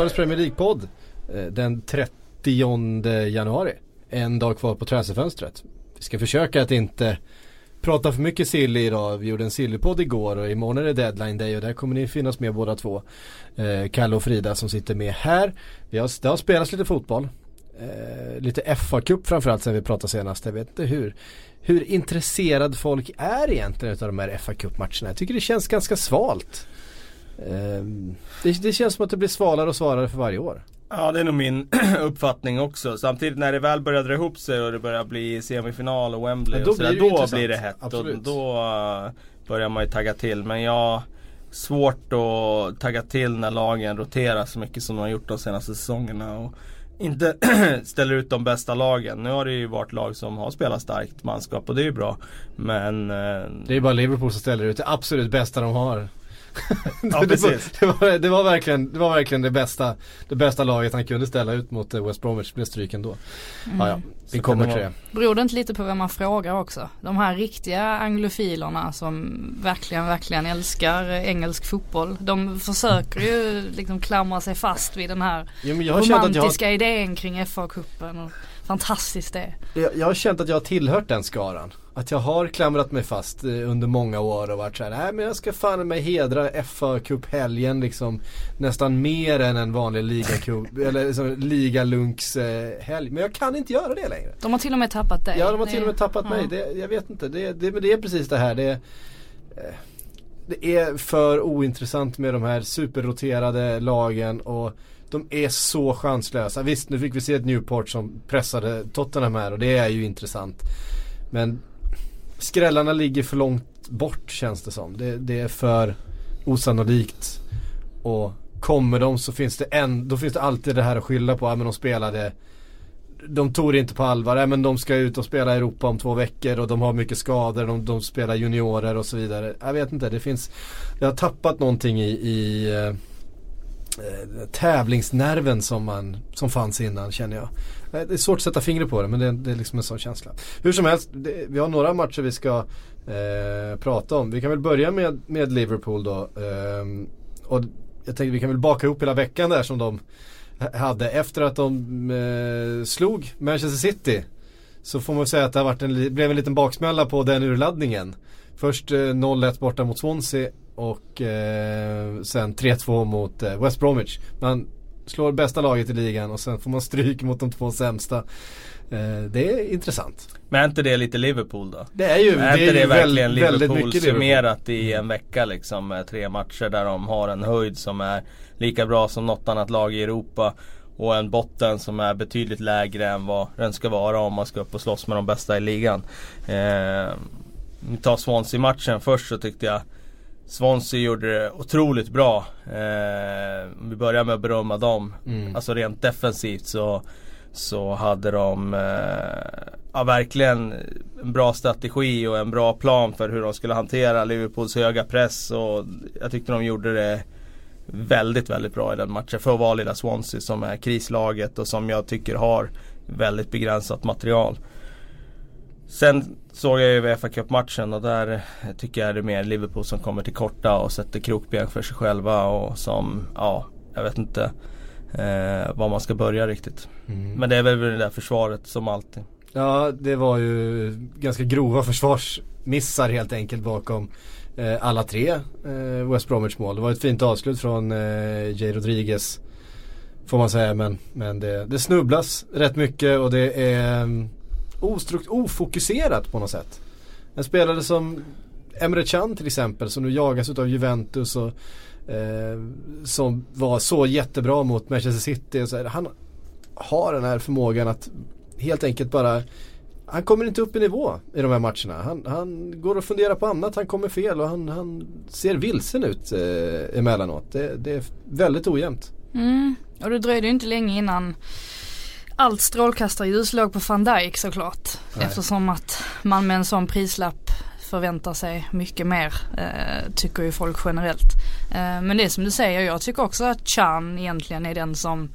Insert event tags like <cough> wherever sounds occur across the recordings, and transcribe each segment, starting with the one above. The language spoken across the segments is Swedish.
Sportbladets Premier League-podd eh, den 30 januari. En dag kvar på transferfönstret. Vi ska försöka att inte prata för mycket silly idag. Vi gjorde en sillpodd igår och imorgon är det deadline day och där kommer ni finnas med båda två. Eh, Kalle och Frida som sitter med här. Vi har, det har spelats lite fotboll. Eh, lite FA-cup framförallt sen vi pratade senast. Jag vet inte hur, hur intresserad folk är egentligen av de här FA-cupmatcherna. Jag tycker det känns ganska svalt. Eh, det, det känns som att det blir svalare och svalare för varje år. Ja det är nog min <clears throat> uppfattning också. Samtidigt när det väl börjar dra ihop sig och det börjar bli semifinal och Wembley då och sådär, blir det då blir det hett. Och Absolut. då uh, börjar man ju tagga till. Men jag svårt att tagga till när lagen roterar så mycket som de har gjort de senaste säsongerna. Och inte <clears throat> ställer ut de bästa lagen. Nu har det ju varit lag som har spelat starkt manskap och det är ju bra. Men... eh, Det är bara Liverpool som ställer ut det absolut bästa de har. <laughs> Ja, det, var, det, var, det, var verkligen, det var verkligen det bästa, det bästa laget han kunde ställa ut mot eh, West Bromwich. Blev stryken då. Ja, ja, vi Så kommer till det. Beror det inte lite på vem man frågar också? De här riktiga anglofilerna som verkligen, verkligen älskar engelsk fotboll. De försöker ju liksom klamra sig fast vid den här Jo, men jag, har romantiska idén kring FA-cupen. och Fantastiskt det jag, jag har känt att jag har tillhört den skaran. Att jag har klamrat mig fast eh, under många år och varit såhär, nej men jag ska fan mig hedra fa Cup-helgen liksom nästan mer än en vanlig ligacup, <laughs> eller liksom ligalunks eh, helg. Men jag kan inte göra det längre. De har till och med tappat dig. Ja de har Det- till och med tappat mig. Det, jag vet inte. Det, det, men det är precis det här. Det, är, eh, det är för ointressant med de här superroterade lagen och de är så chanslösa. Visst nu fick vi se ett Newport som pressade Tottenham här och det är ju intressant. Men skrällarna ligger för långt bort känns det som. Det, det är för osannolikt. Och kommer de så finns det en, då finns det alltid det här att skylla på. Ja, men de spelade de tog det inte på allvar. Ja men de ska ut och spela i Europa om två veckor och de har mycket skador. De, de spelar juniorer och så vidare. Jag vet inte, det finns Jag har tappat någonting i, i eh, eh tävlingsnerven som, man, som fanns innan känner jag. Det är svårt att sätta fingret på det men det, det är liksom en sån känsla. Hur som helst, det, vi har några matcher vi ska eh, prata om. Vi kan väl börja med, med Liverpool då. Eh, och jag tänkte vi kan väl baka ihop hela veckan där som de hade. Efter att de eh, slog Manchester City så får man säga att det har varit en, blev en liten baksmälla på den urladdningen. Först eh, 0-1 borta mot Swansea och eh, sen 3-2 mot eh, West Bromwich. Man slår bästa laget i ligan och sen får man stryk mot de två sämsta. Eh, det är intressant. Men är inte det lite Liverpool då? Det är ju, är det inte är det verkligen väldigt, väldigt Liverpool Liverpool. summerat i en vecka liksom tre matcher där de har en höjd som är lika bra som något annat lag i Europa och en botten som är betydligt lägre än vad den ska vara om man ska upp och slåss med de bästa i ligan. Eh, vi tar Swansea-matchen först så tyckte jag Swansea gjorde det otroligt bra. Eh, om vi börjar med att berömma dem. Mm. Alltså rent defensivt så, så hade de eh, ja, verkligen en bra strategi och en bra plan för hur de skulle hantera Liverpools höga press. Och jag tyckte de gjorde det väldigt, väldigt bra i den matchen. För att vara lilla Swansea som är krislaget och som jag tycker har väldigt begränsat material. Sen såg jag ju Uefa Cup-matchen och där tycker jag det är mer Liverpool som kommer till korta och sätter krokben för sig själva och som, ja, jag vet inte eh, var man ska börja riktigt. Mm. Men det är väl det där försvaret som alltid. Ja, det var ju ganska grova försvarsmissar helt enkelt bakom eh, alla tre eh, West Bromwich mål. Det var ett fint avslut från eh, Jay Rodriguez. Får man säga men, men det, det snubblas rätt mycket och det är um, ostrukt, ofokuserat på något sätt. En spelare som Emre Can till exempel som nu jagas utav Juventus och eh, som var så jättebra mot Manchester City. Och så här, han har den här förmågan att helt enkelt bara han kommer inte upp i nivå i de här matcherna. Han, han går och funderar på annat, han kommer fel och han, han ser vilsen ut eh, emellanåt. Det, det är väldigt ojämnt. Mm. Och det dröjde ju inte länge innan allt strålkastarljus låg på van Dijk såklart. Nej. Eftersom att man med en sån prislapp förväntar sig mycket mer, eh, tycker ju folk generellt. Eh, men det är som du säger, jag tycker också att Chan egentligen är den som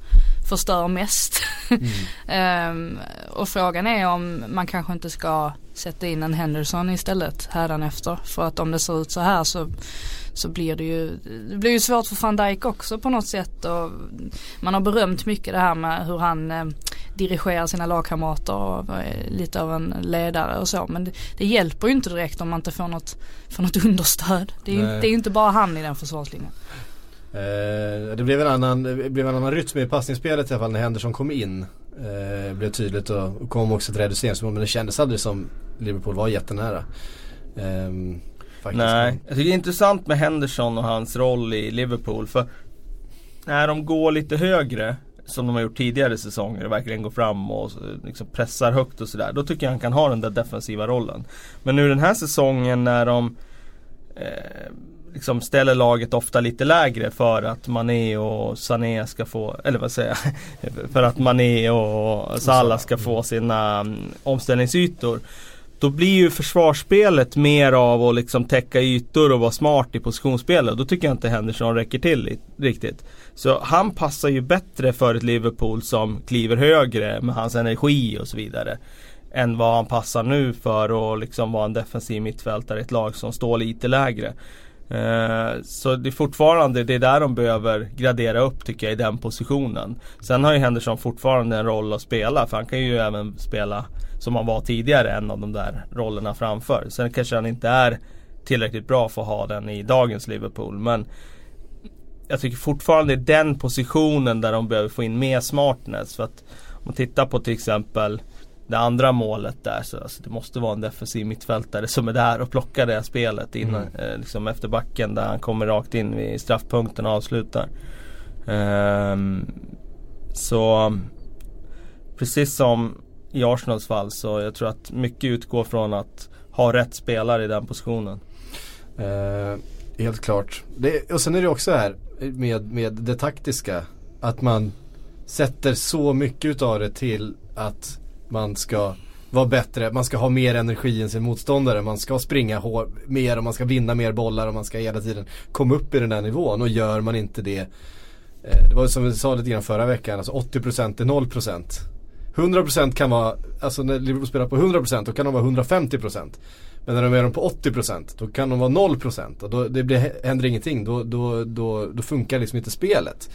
förstör mest. <laughs> Ehm, och frågan är om man kanske inte ska sätta in en Henderson istället hädanefter. För att om det ser ut så här så, så blir det ju, det blir ju svårt för van Dijk också på något sätt. Och man har berömt mycket det här med hur han eh, dirigerar sina lagkamrater och är lite av en ledare och så. Men det, det hjälper ju inte direkt om man inte får något, får något understöd. Det är, ju, det är ju inte bara han i den försvarslinjen. Eh, det blev en annan, det blev en annan rytm i passningsspelet i alla fall när Henderson kom in. Eh, blev tydligt och, och kom också ett reduceringsmål men det kändes aldrig som Liverpool var jättenära. Eh, Nej, jag tycker det är intressant med Henderson och hans roll i Liverpool för när de går lite högre som de har gjort tidigare säsonger och verkligen går fram och liksom pressar högt och sådär. Då tycker jag han kan ha den där defensiva rollen. Men nu den här säsongen när de eh, liksom ställer laget ofta lite lägre för att Mané och Sané ska få, eller vad säger jag, <laughs> för att Mané och Salah ska få sina um, omställningsytor. Då blir ju försvarsspelet mer av att liksom täcka ytor och vara smart i positionsspelet. Då tycker jag inte Henderson räcker till riktigt. Så han passar ju bättre för ett Liverpool som kliver högre med hans energi och så vidare. Än vad han passar nu för att liksom vara en defensiv mittfältare i ett lag som står lite lägre. Eh, så det är fortfarande, det är där de behöver gradera upp tycker jag i den positionen. Sen har ju Henderson fortfarande en roll att spela för han kan ju även spela som han var tidigare, en av de där rollerna framför. Sen kanske han inte är tillräckligt bra för att ha den i dagens Liverpool. Men jag tycker fortfarande det är den positionen där de behöver få in mer smartness. För att om man tittar på till exempel det andra målet där så alltså, det måste vara en defensiv mittfältare som är där och plockar det spelet innan, mm. eh, liksom efter backen där han kommer rakt in vid straffpunkten och avslutar. Um, så precis som i Arsenals fall så jag tror att mycket utgår från att ha rätt spelare i den positionen. Eh, helt klart. Det, och sen är det också här med, med det taktiska. Att man sätter så mycket utav det till att man ska vara bättre, man ska ha mer energi än sin motståndare, man ska springa mer och man ska vinna mer bollar och man ska hela tiden komma upp i den där nivån och gör man inte det eh, Det var som vi sa lite grann förra veckan, alltså 80% är 0% 100% kan vara, alltså när Liverpool spelar på 100% då kan de vara 150% Men när de är på 80% då kan de vara 0% och då det blir, händer ingenting, då, då, då, då funkar liksom inte spelet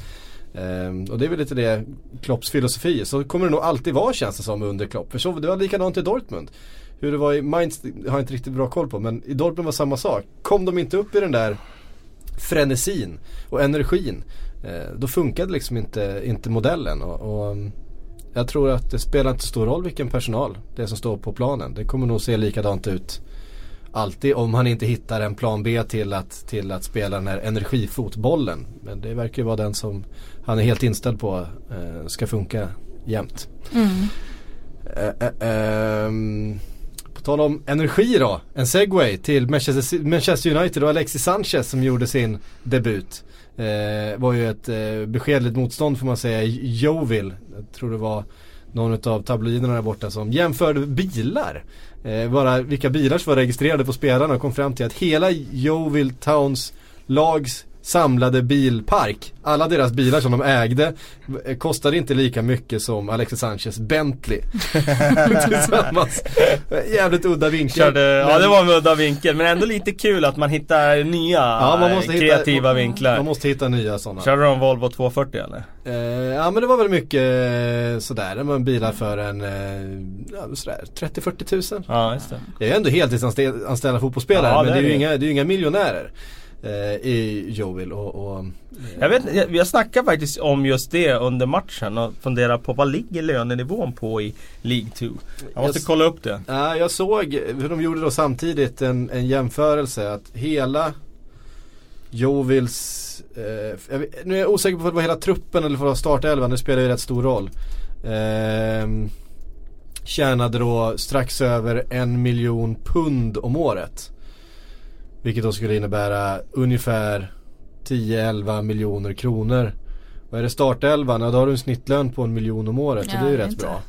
Um, och det är väl lite det Klopps filosofi. Så kommer det nog alltid vara känns det som under Klopp. För så, det var likadant i Dortmund. Hur det var i Mainz har jag inte riktigt bra koll på. Men i Dortmund var samma sak. Kom de inte upp i den där frenesin och energin. Eh, då funkade liksom inte, inte modellen. Och, och, jag tror att det spelar inte stor roll vilken personal det är som står på planen. Det kommer nog se likadant ut alltid om han inte hittar en plan B till att, till att spela den här energifotbollen. Men det verkar ju vara den som han är helt inställd på eh, ska funka jämt. Mm. Eh, eh, ehm, på tal om energi då, en segway till Manchester, Manchester United och Alexis Sanchez som gjorde sin debut. Eh, var ju ett eh, beskedligt motstånd får man säga, Jovil. Jag tror det var någon av tabloiderna där borta som jämförde bilar. Eh, bara vilka bilar som var registrerade på spelarna och kom fram till att hela Yeovil Towns lags samlade bilpark. Alla deras bilar som de ägde kostade inte lika mycket som Alexis Sanchez Bentley. <laughs> Tillsammans. Jävligt udda vinkel. Körde, ja det var en udda vinkel men ändå lite kul att man hittar nya ja, man kreativa hitta, vinklar. Man måste hitta nya sådana. Körde de Volvo 240 eller? Eh, ja men det var väl mycket eh, sådär. Det var bilar för en eh, ja, 30-40 tusen. Ja just det. Jag är ändå heltidsanställda fotbollsspelare ja, men det är, ju inga, det är inga miljonärer eh, i Joel och, och eh. Jag vet jag, jag snackade faktiskt om just det under matchen och funderar på vad ligger lönenivån på i League 2? Jag måste jag, kolla upp det. Ja, jag såg hur de gjorde då samtidigt en, en jämförelse att hela Jovils eh, vet, Nu är jag osäker på om det var hela truppen eller om det var startelvan, det spelar ju rätt stor roll. Eh, tjänade då strax över en miljon pund om året. Vilket då skulle innebära ungefär 10-11 miljoner kronor. Vad är det startelvan? Ja då har du en snittlön på en miljon om året ja, och det är ju rätt inte, bra.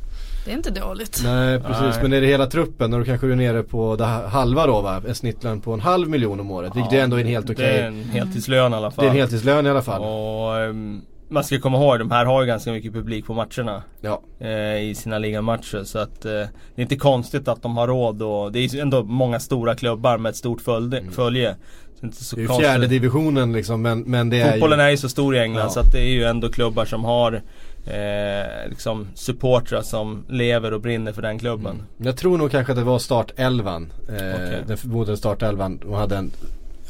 Det är inte dåligt. Nej precis Nej. men är det hela truppen då kanske du är nere på det halva då va? En snittlön på en halv miljon om året. Ja, vilket är ändå en helt okej. Okay. Det är en heltidslön i alla fall. Det är en heltidslön i alla fall. Och, um, man ska komma ihåg, de här har ju ganska mycket publik på matcherna. Ja. Eh, I sina ligamatcher. Så att eh, det är inte konstigt att de har råd och det är ändå många stora klubbar med ett stort följe. Mm. följe. Så inte så Det är konstigt. fjärde divisionen liksom men, men det är Fotbollen ju... är ju så stor i England Ja. så att det är ju ändå klubbar som har eh, liksom supportrar som lever och brinner för den klubben. Mm. Jag tror nog kanske att det var startelvan. Eh, Okej. Den förmodade startelvan. De hade en,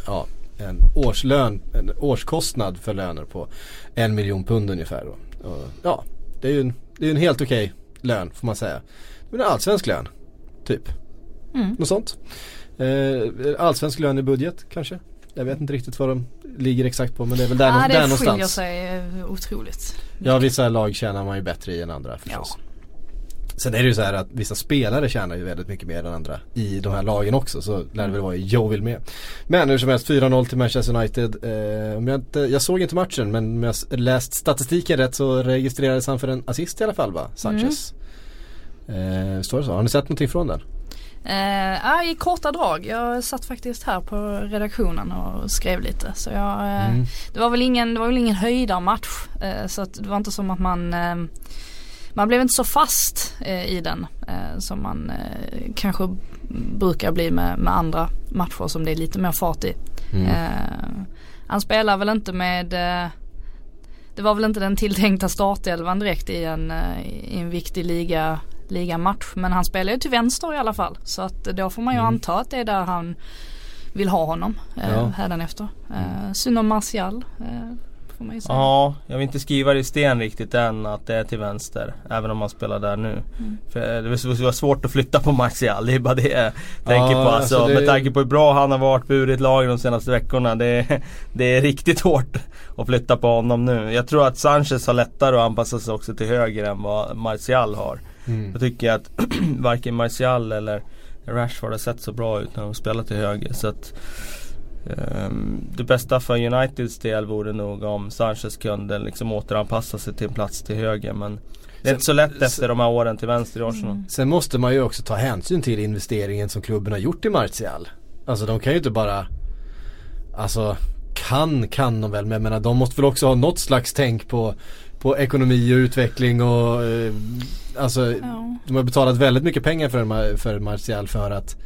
ja, en årslön, en årskostnad för löner på en miljon pund ungefär. Då. Och, ja, det är ju en, det är en helt okej lön får man säga. Det är en allsvensk lön. Typ. Mm. Något sånt. Eh, allsvensk lön i budget kanske. Jag vet inte riktigt vad de ligger exakt på men det är väl där, Ja, nå- där det skiljer någonstans. sig eh, otroligt. Ja vissa lag tjänar man ju bättre i än andra förstås. Sen är det ju så här att vissa spelare tjänar ju väldigt mycket mer än andra i de här lagen också. Så lär det väl vara Joe med. Men hur som helst 4-0 till Manchester United. Eh, jag, inte, jag såg inte matchen men om jag läst statistiken rätt så registrerades han för en assist i alla fall va? Sanchez. Eh, står det så? Har ni sett någonting från den? Eh, ja, I korta drag. Jag satt faktiskt här på redaktionen och skrev lite. Så jag, eh, Mm. det, var väl ingen, det var väl ingen höjdarmatch. Eh, så det var inte som att man eh, man blev inte så fast eh, i den eh, som man eh, kanske brukar bli med, med andra matcher som det är lite mer fart i. Mm. Eh, han spelar väl inte med eh, Det var väl inte den tilltänkta startelvan direkt i en, eh, i en viktig liga, ligamatch. Men han spelar ju till vänster i alla fall. Så att då får man ju Mm. anta att det är där han vill ha honom eh, Ja. hädanefter. Eh, synd om Martial. Eh, får man ju säga. Ja, jag vill inte skriva det i sten riktigt än att det är till vänster. Även om man spelar där nu. Mm. För det var- svårt att flytta på Martial. <laughs> Det är bara det jag tänker Ja, på. Alltså, alltså det- Med tanke på hur bra han har varit burit laget de senaste veckorna. Det är, <laughs> det är riktigt hårt <laughs> att flytta på honom nu. Jag tror att Sanchez har lättare att anpassa sig också till höger än vad Martial har. Mm. Jag tycker att <clears throat> varken Martial eller Rashford har sett så bra ut när de spelar till höger. Så att, det bästa för Uniteds del vore nog om Sanchez kunde liksom återanpassa sig till en plats till höger. Men det är Sen- inte så lätt sen- efter de här åren till vänster i Arsenal. Mm. Sen måste man ju också ta hänsyn till investeringen som klubben har gjort i Martial. Alltså de kan ju inte bara Alltså kan kan de väl men jag menar de måste väl också ha något slags tänk på På ekonomi och utveckling och eh, Alltså Ja. de har betalat väldigt mycket pengar för, för Martial för att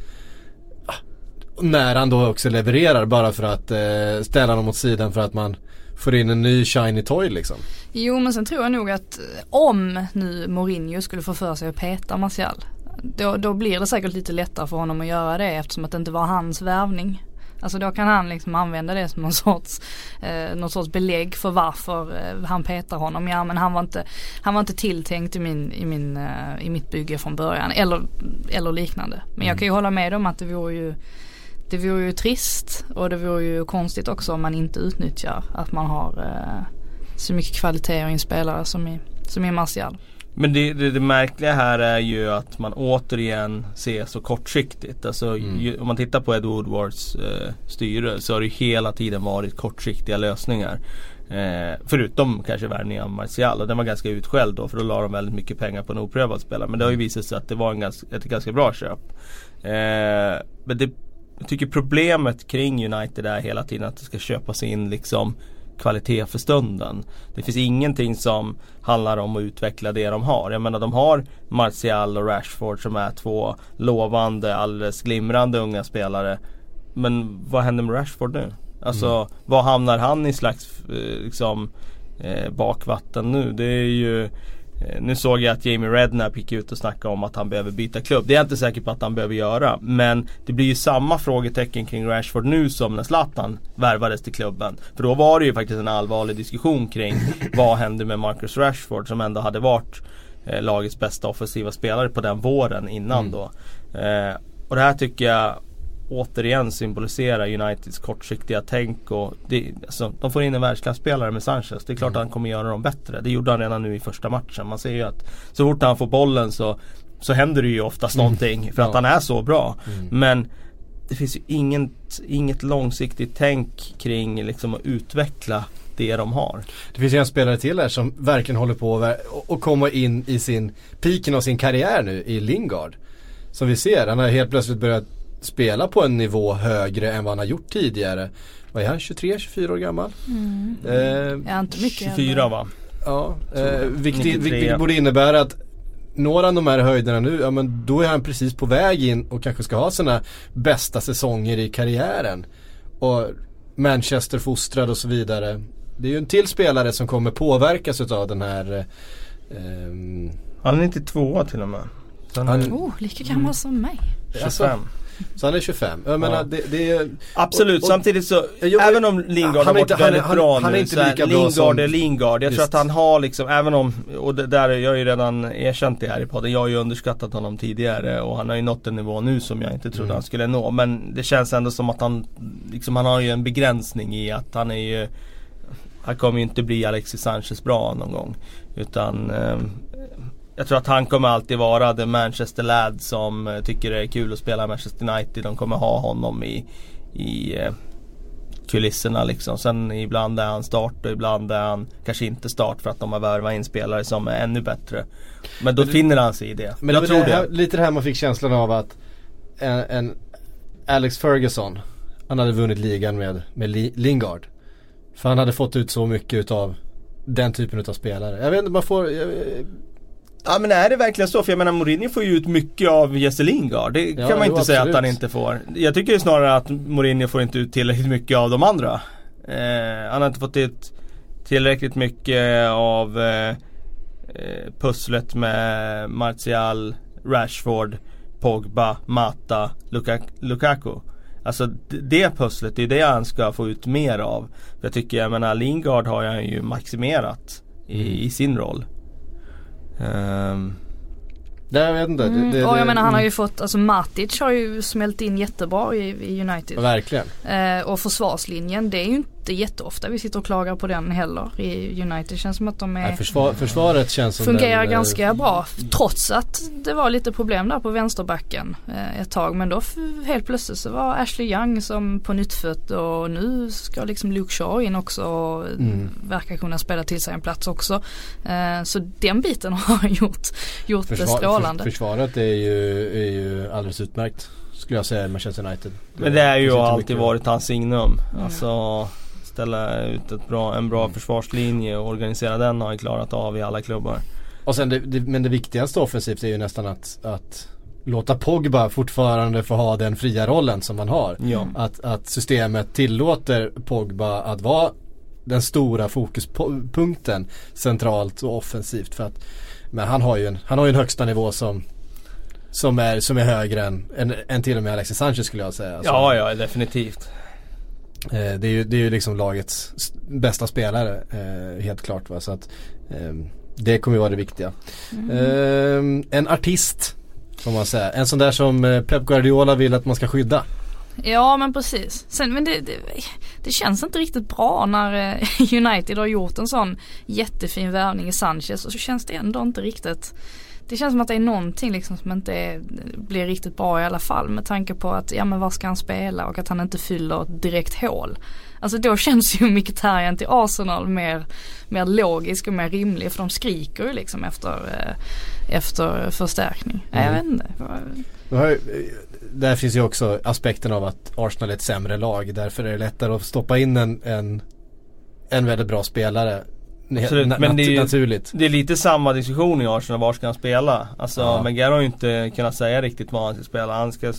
När han då också levererar bara för att eh, ställa honom åt sidan för att man Får in en ny shiny toy liksom. Jo men sen tror jag nog att eh, om nu Mourinho skulle få för sig att peta Martial. Då, då blir det säkert lite lättare för honom att göra det eftersom att det inte var hans värvning. Alltså då kan han liksom använda det som någon sorts, eh, någon sorts belägg för varför eh, han petar honom. Ja men han var inte, han var inte tilltänkt i, min, i, min, eh, i mitt bygge från början eller, eller liknande. Men jag kan ju hålla med om att det vore ju det vore ju trist och det vore ju konstigt också om man inte utnyttjar att man har eh, så mycket kvaliteter i en spelare som i, som i Martial. Men det, det, det märkliga här är ju att man återigen ser så kortsiktigt. Alltså Mm. ju, om man tittar på Ed Woodwards eh, styre så har det ju hela tiden varit kortsiktiga lösningar. Eh, förutom kanske värvningen av Martial och den var ganska utskälld då för då la de väldigt mycket pengar på en oprövad spelare. Men det har ju visat sig att det var en ganska, ett ganska bra köp. Eh, men det, jag tycker problemet kring United är hela tiden att det ska köpas in liksom kvalitet för stunden. Det finns ingenting som handlar om att utveckla det de har. Jag menar de har Martial och Rashford som är två lovande, alldeles glimrande unga spelare. Men vad händer med Rashford nu? Alltså Mm. vad hamnar han i slags eh, liksom eh, bakvatten nu? Det är ju nu såg jag att Jamie Redknapp gick ut och snackade om att han behöver byta klubb. Det är jag inte säker på att han behöver göra. Men det blir ju samma frågetecken kring Rashford nu som när Zlatan värvades till klubben. För då var det ju faktiskt en allvarlig diskussion kring <laughs> vad hände med Marcus Rashford som ändå hade varit eh, lagets bästa offensiva spelare på den våren innan Mm. då. Eh, och det här tycker jag återigen symboliserar Uniteds kortsiktiga tänk och det, alltså, de får in en världsklasspelare med Sanchez. Det är klart att han kommer göra dem bättre. Det gjorde han redan nu i första matchen. Man ser ju att så fort han får bollen så, så händer det ju oftast Mm. någonting för att Ja. han är så bra. Mm. Men det finns ju inget, inget långsiktigt tänk kring liksom att utveckla det de har. Det finns ju en spelare till här som verkligen håller på att komma in i sin piken av sin karriär nu i Lingard. Som vi ser, han har helt plötsligt börjat spela på en nivå högre än vad han har gjort tidigare. Vad är han, 23-24 år gammal? Mm. Eh, Ja, inte mycket 24 äldre. va? ja, eh, vilket, 93. vilket borde innebära att når han de här höjderna nu, ja men då är han precis på väg in och kanske ska ha sina bästa säsonger i karriären. Och Manchester fostrad och så vidare. Det är ju en till spelare som kommer påverkas utav den här eh, ehm, Han är 92 till och med. Sen Han- är Oh, lika gammal som mig. 25. Alltså, så han är 25. Jag menar det, det är Absolut, och- och- samtidigt så, Jo, även om Lingard han har är varit han är- väldigt han- bra han är nu inte är lika bra Lingard som- är Lingard. Jag tror Visst. att han har liksom, även om, och det där, jag har ju redan erkänt det här i podden, jag har ju underskattat honom tidigare och han har ju nått en nivå nu som jag inte trodde Mm. han skulle nå. Men det känns ändå som att han, liksom han har ju en begränsning i att han är ju Han kommer ju inte bli Alexis Sanchez bra någon gång. Utan ehm, jag tror att han kommer alltid vara the Manchester lad som eh, tycker det är kul att spela Manchester United. De kommer ha honom i, i eh, kulisserna liksom. Sen ibland är han start och ibland är han kanske inte start för att de har värvat in spelare som är ännu bättre. Men då Men finner han sig i det. Men jag det tror det här, lite det här man fick känslan av att en, en Alex Ferguson Han hade vunnit ligan med, med Li- Lingard För han hade fått ut så mycket utav den typen utav spelare. Jag vet inte, man får jag, Ja men är det verkligen så? För jag menar Mourinho får ju ut mycket av Jesse Lingard. Det Ja, kan man jo, inte säga att absolut. han inte får. Jag tycker ju snarare att Mourinho får inte ut tillräckligt mycket av de andra. Eh, han har inte fått ut tillräckligt mycket av eh, eh, pusslet med Martial, Rashford, Pogba, Mata, Luka- Lukaku. Alltså det pusslet, det är det han ska få ut mer av. Jag tycker, jag menar Lingard har han ju maximerat i, Mm. i sin roll. Ehm, Nej jag vet inte. Mm. Det, det, och jag det- menar han har ju fått, alltså Matic har ju smält in jättebra i, i United. Verkligen. Eh, och försvarslinjen, det är ju inte jätteofta vi sitter och klagar på den heller i United. Känns som att de är Nej, försvar, försvaret känns som fungerar den, eh, ganska bra. Trots att det var lite problem där på vänsterbacken eh, ett tag. Men då helt plötsligt så var Ashley Young som på nyttfött och nu ska liksom Luke Shaw in också och Mm. verkar kunna spela till sig en plats också. Eh, så den biten <laughs> har gjort, gjort det Försvar, strålande. för, försvaret är ju, är ju alldeles utmärkt. Skulle jag säga Manchester United. men det är ju inte alltid mycket- varit hans signum. Mm. Alltså ställa ut ett bra, en bra Mm. försvarslinje och organisera den har han klarat av i alla klubbar. Och sen det, det, men det viktigaste offensivt är ju nästan att, att låta Pogba fortfarande få ha den fria rollen som han har. Ja. Att, att systemet tillåter Pogba att vara den stora fokuspunkten centralt och offensivt. För att, men han har ju en, han har ju en högsta nivå som som är, som är högre än, än, än till och med Alexis Sanchez skulle jag säga. Alltså, ja, ja definitivt. Eh, det, är ju, det är ju liksom lagets bästa spelare eh, helt klart. Va? Så att, ehm, det kommer ju vara det viktiga. Mm. Ehm, en artist får man säga. En sån där som eh, Pep Guardiola vill att man ska skydda. Ja men precis. Sen, men det, det, det känns inte riktigt bra när eh, <laughs> United har gjort en sån jättefin värvning i Sanchez och så känns det ändå inte riktigt det känns som att det är någonting liksom som inte är, blir riktigt bra i alla fall med tanke på att, ja men var ska han spela och att han inte fyller ett direkt hål. Alltså då känns ju <laughs> Mkhitaryan till Arsenal mer, mer logisk och mer rimlig för de skriker ju liksom efter, eh, efter förstärkning. Nej, Jag vet Mm. inte. Där finns ju också aspekten av att Arsenal är ett sämre lag. Därför är det lättare att stoppa in en, en, en väldigt bra spelare. Absolut, men det är ju- naturligt. Det är lite samma diskussion i Arsenal, var ska han spela? Alltså Ja. Wenger har ju inte kunnat säga riktigt var han ska spela. Han, ska,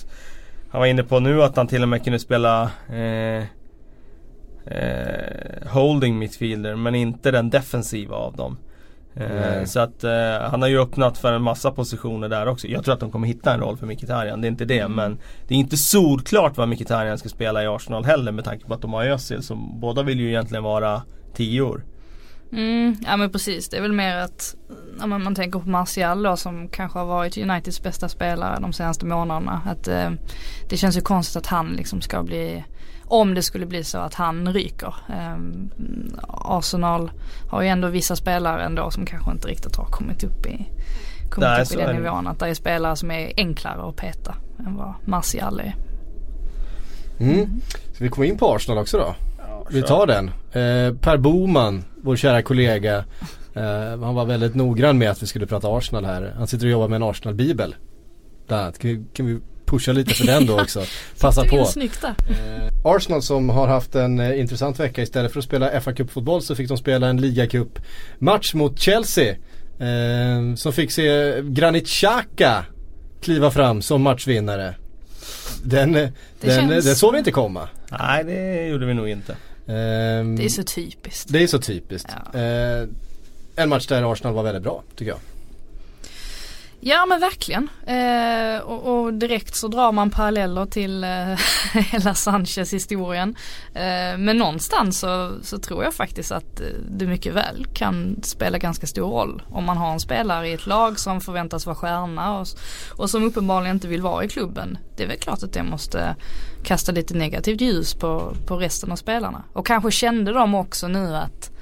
han var inne på nu att han till och med kunde spela eh, eh, holding midfielder men inte den defensiva av dem. Nej. så att eh, han har ju öppnat för en massa positioner där också. Jag tror att de kommer hitta en roll för Mkhitaryan, det är inte det. Mm. Men det är inte solklart vad Mkhitaryan ska spela i Arsenal heller med tanke på att de har Özil som båda vill ju egentligen vara tior. Mm, ja men precis. Det är väl mer att ja, men man tänker på Martial då som kanske har varit Uniteds bästa spelare de senaste månaderna. Att eh, det känns ju konstigt att han liksom ska bli om det skulle bli så att han ryker. Eh, Arsenal har ju ändå vissa spelare ändå som kanske inte riktigt har kommit upp i, kommit Nej, upp i den det. nivån. Att det är spelare som är enklare att peta än vad Martial är. Mm. Ska vi komma in på Arsenal också då? Vi tar den. Eh, per Boman, vår kära kollega. Eh, han var väldigt noggrann med att vi skulle prata Arsenal här. Han sitter och jobbar med en Arsenal-bibel. Bland annat. Kan vi, kan vi pusha lite för den då också. <laughs> Passa på. Snyggt. Eh, Arsenal som har haft en eh, intressant vecka istället för att spela fa Cup-fotboll så fick de spela en ligacup-match mot Chelsea. Eh, som fick se Granit Xhaka kliva fram som matchvinnare. Den, eh, den, känns- den såg vi inte komma. Nej det gjorde vi nog inte. Ehm, Det är så typiskt. det är så typiskt. Ja. Eh, en match där Arsenal var väldigt bra tycker jag. Ja men verkligen. Eh, och, och direkt så drar man paralleller till eh, <laughs> hela Sanchez historien. Eh, men någonstans så, så tror jag faktiskt att eh, det mycket väl kan spela ganska stor roll. Om man har en spelare i ett lag som förväntas vara stjärna och, och som uppenbarligen inte vill vara i klubben. Det är väl klart att det måste kasta lite negativt ljus på, på resten av spelarna. Och kanske kände de också nu att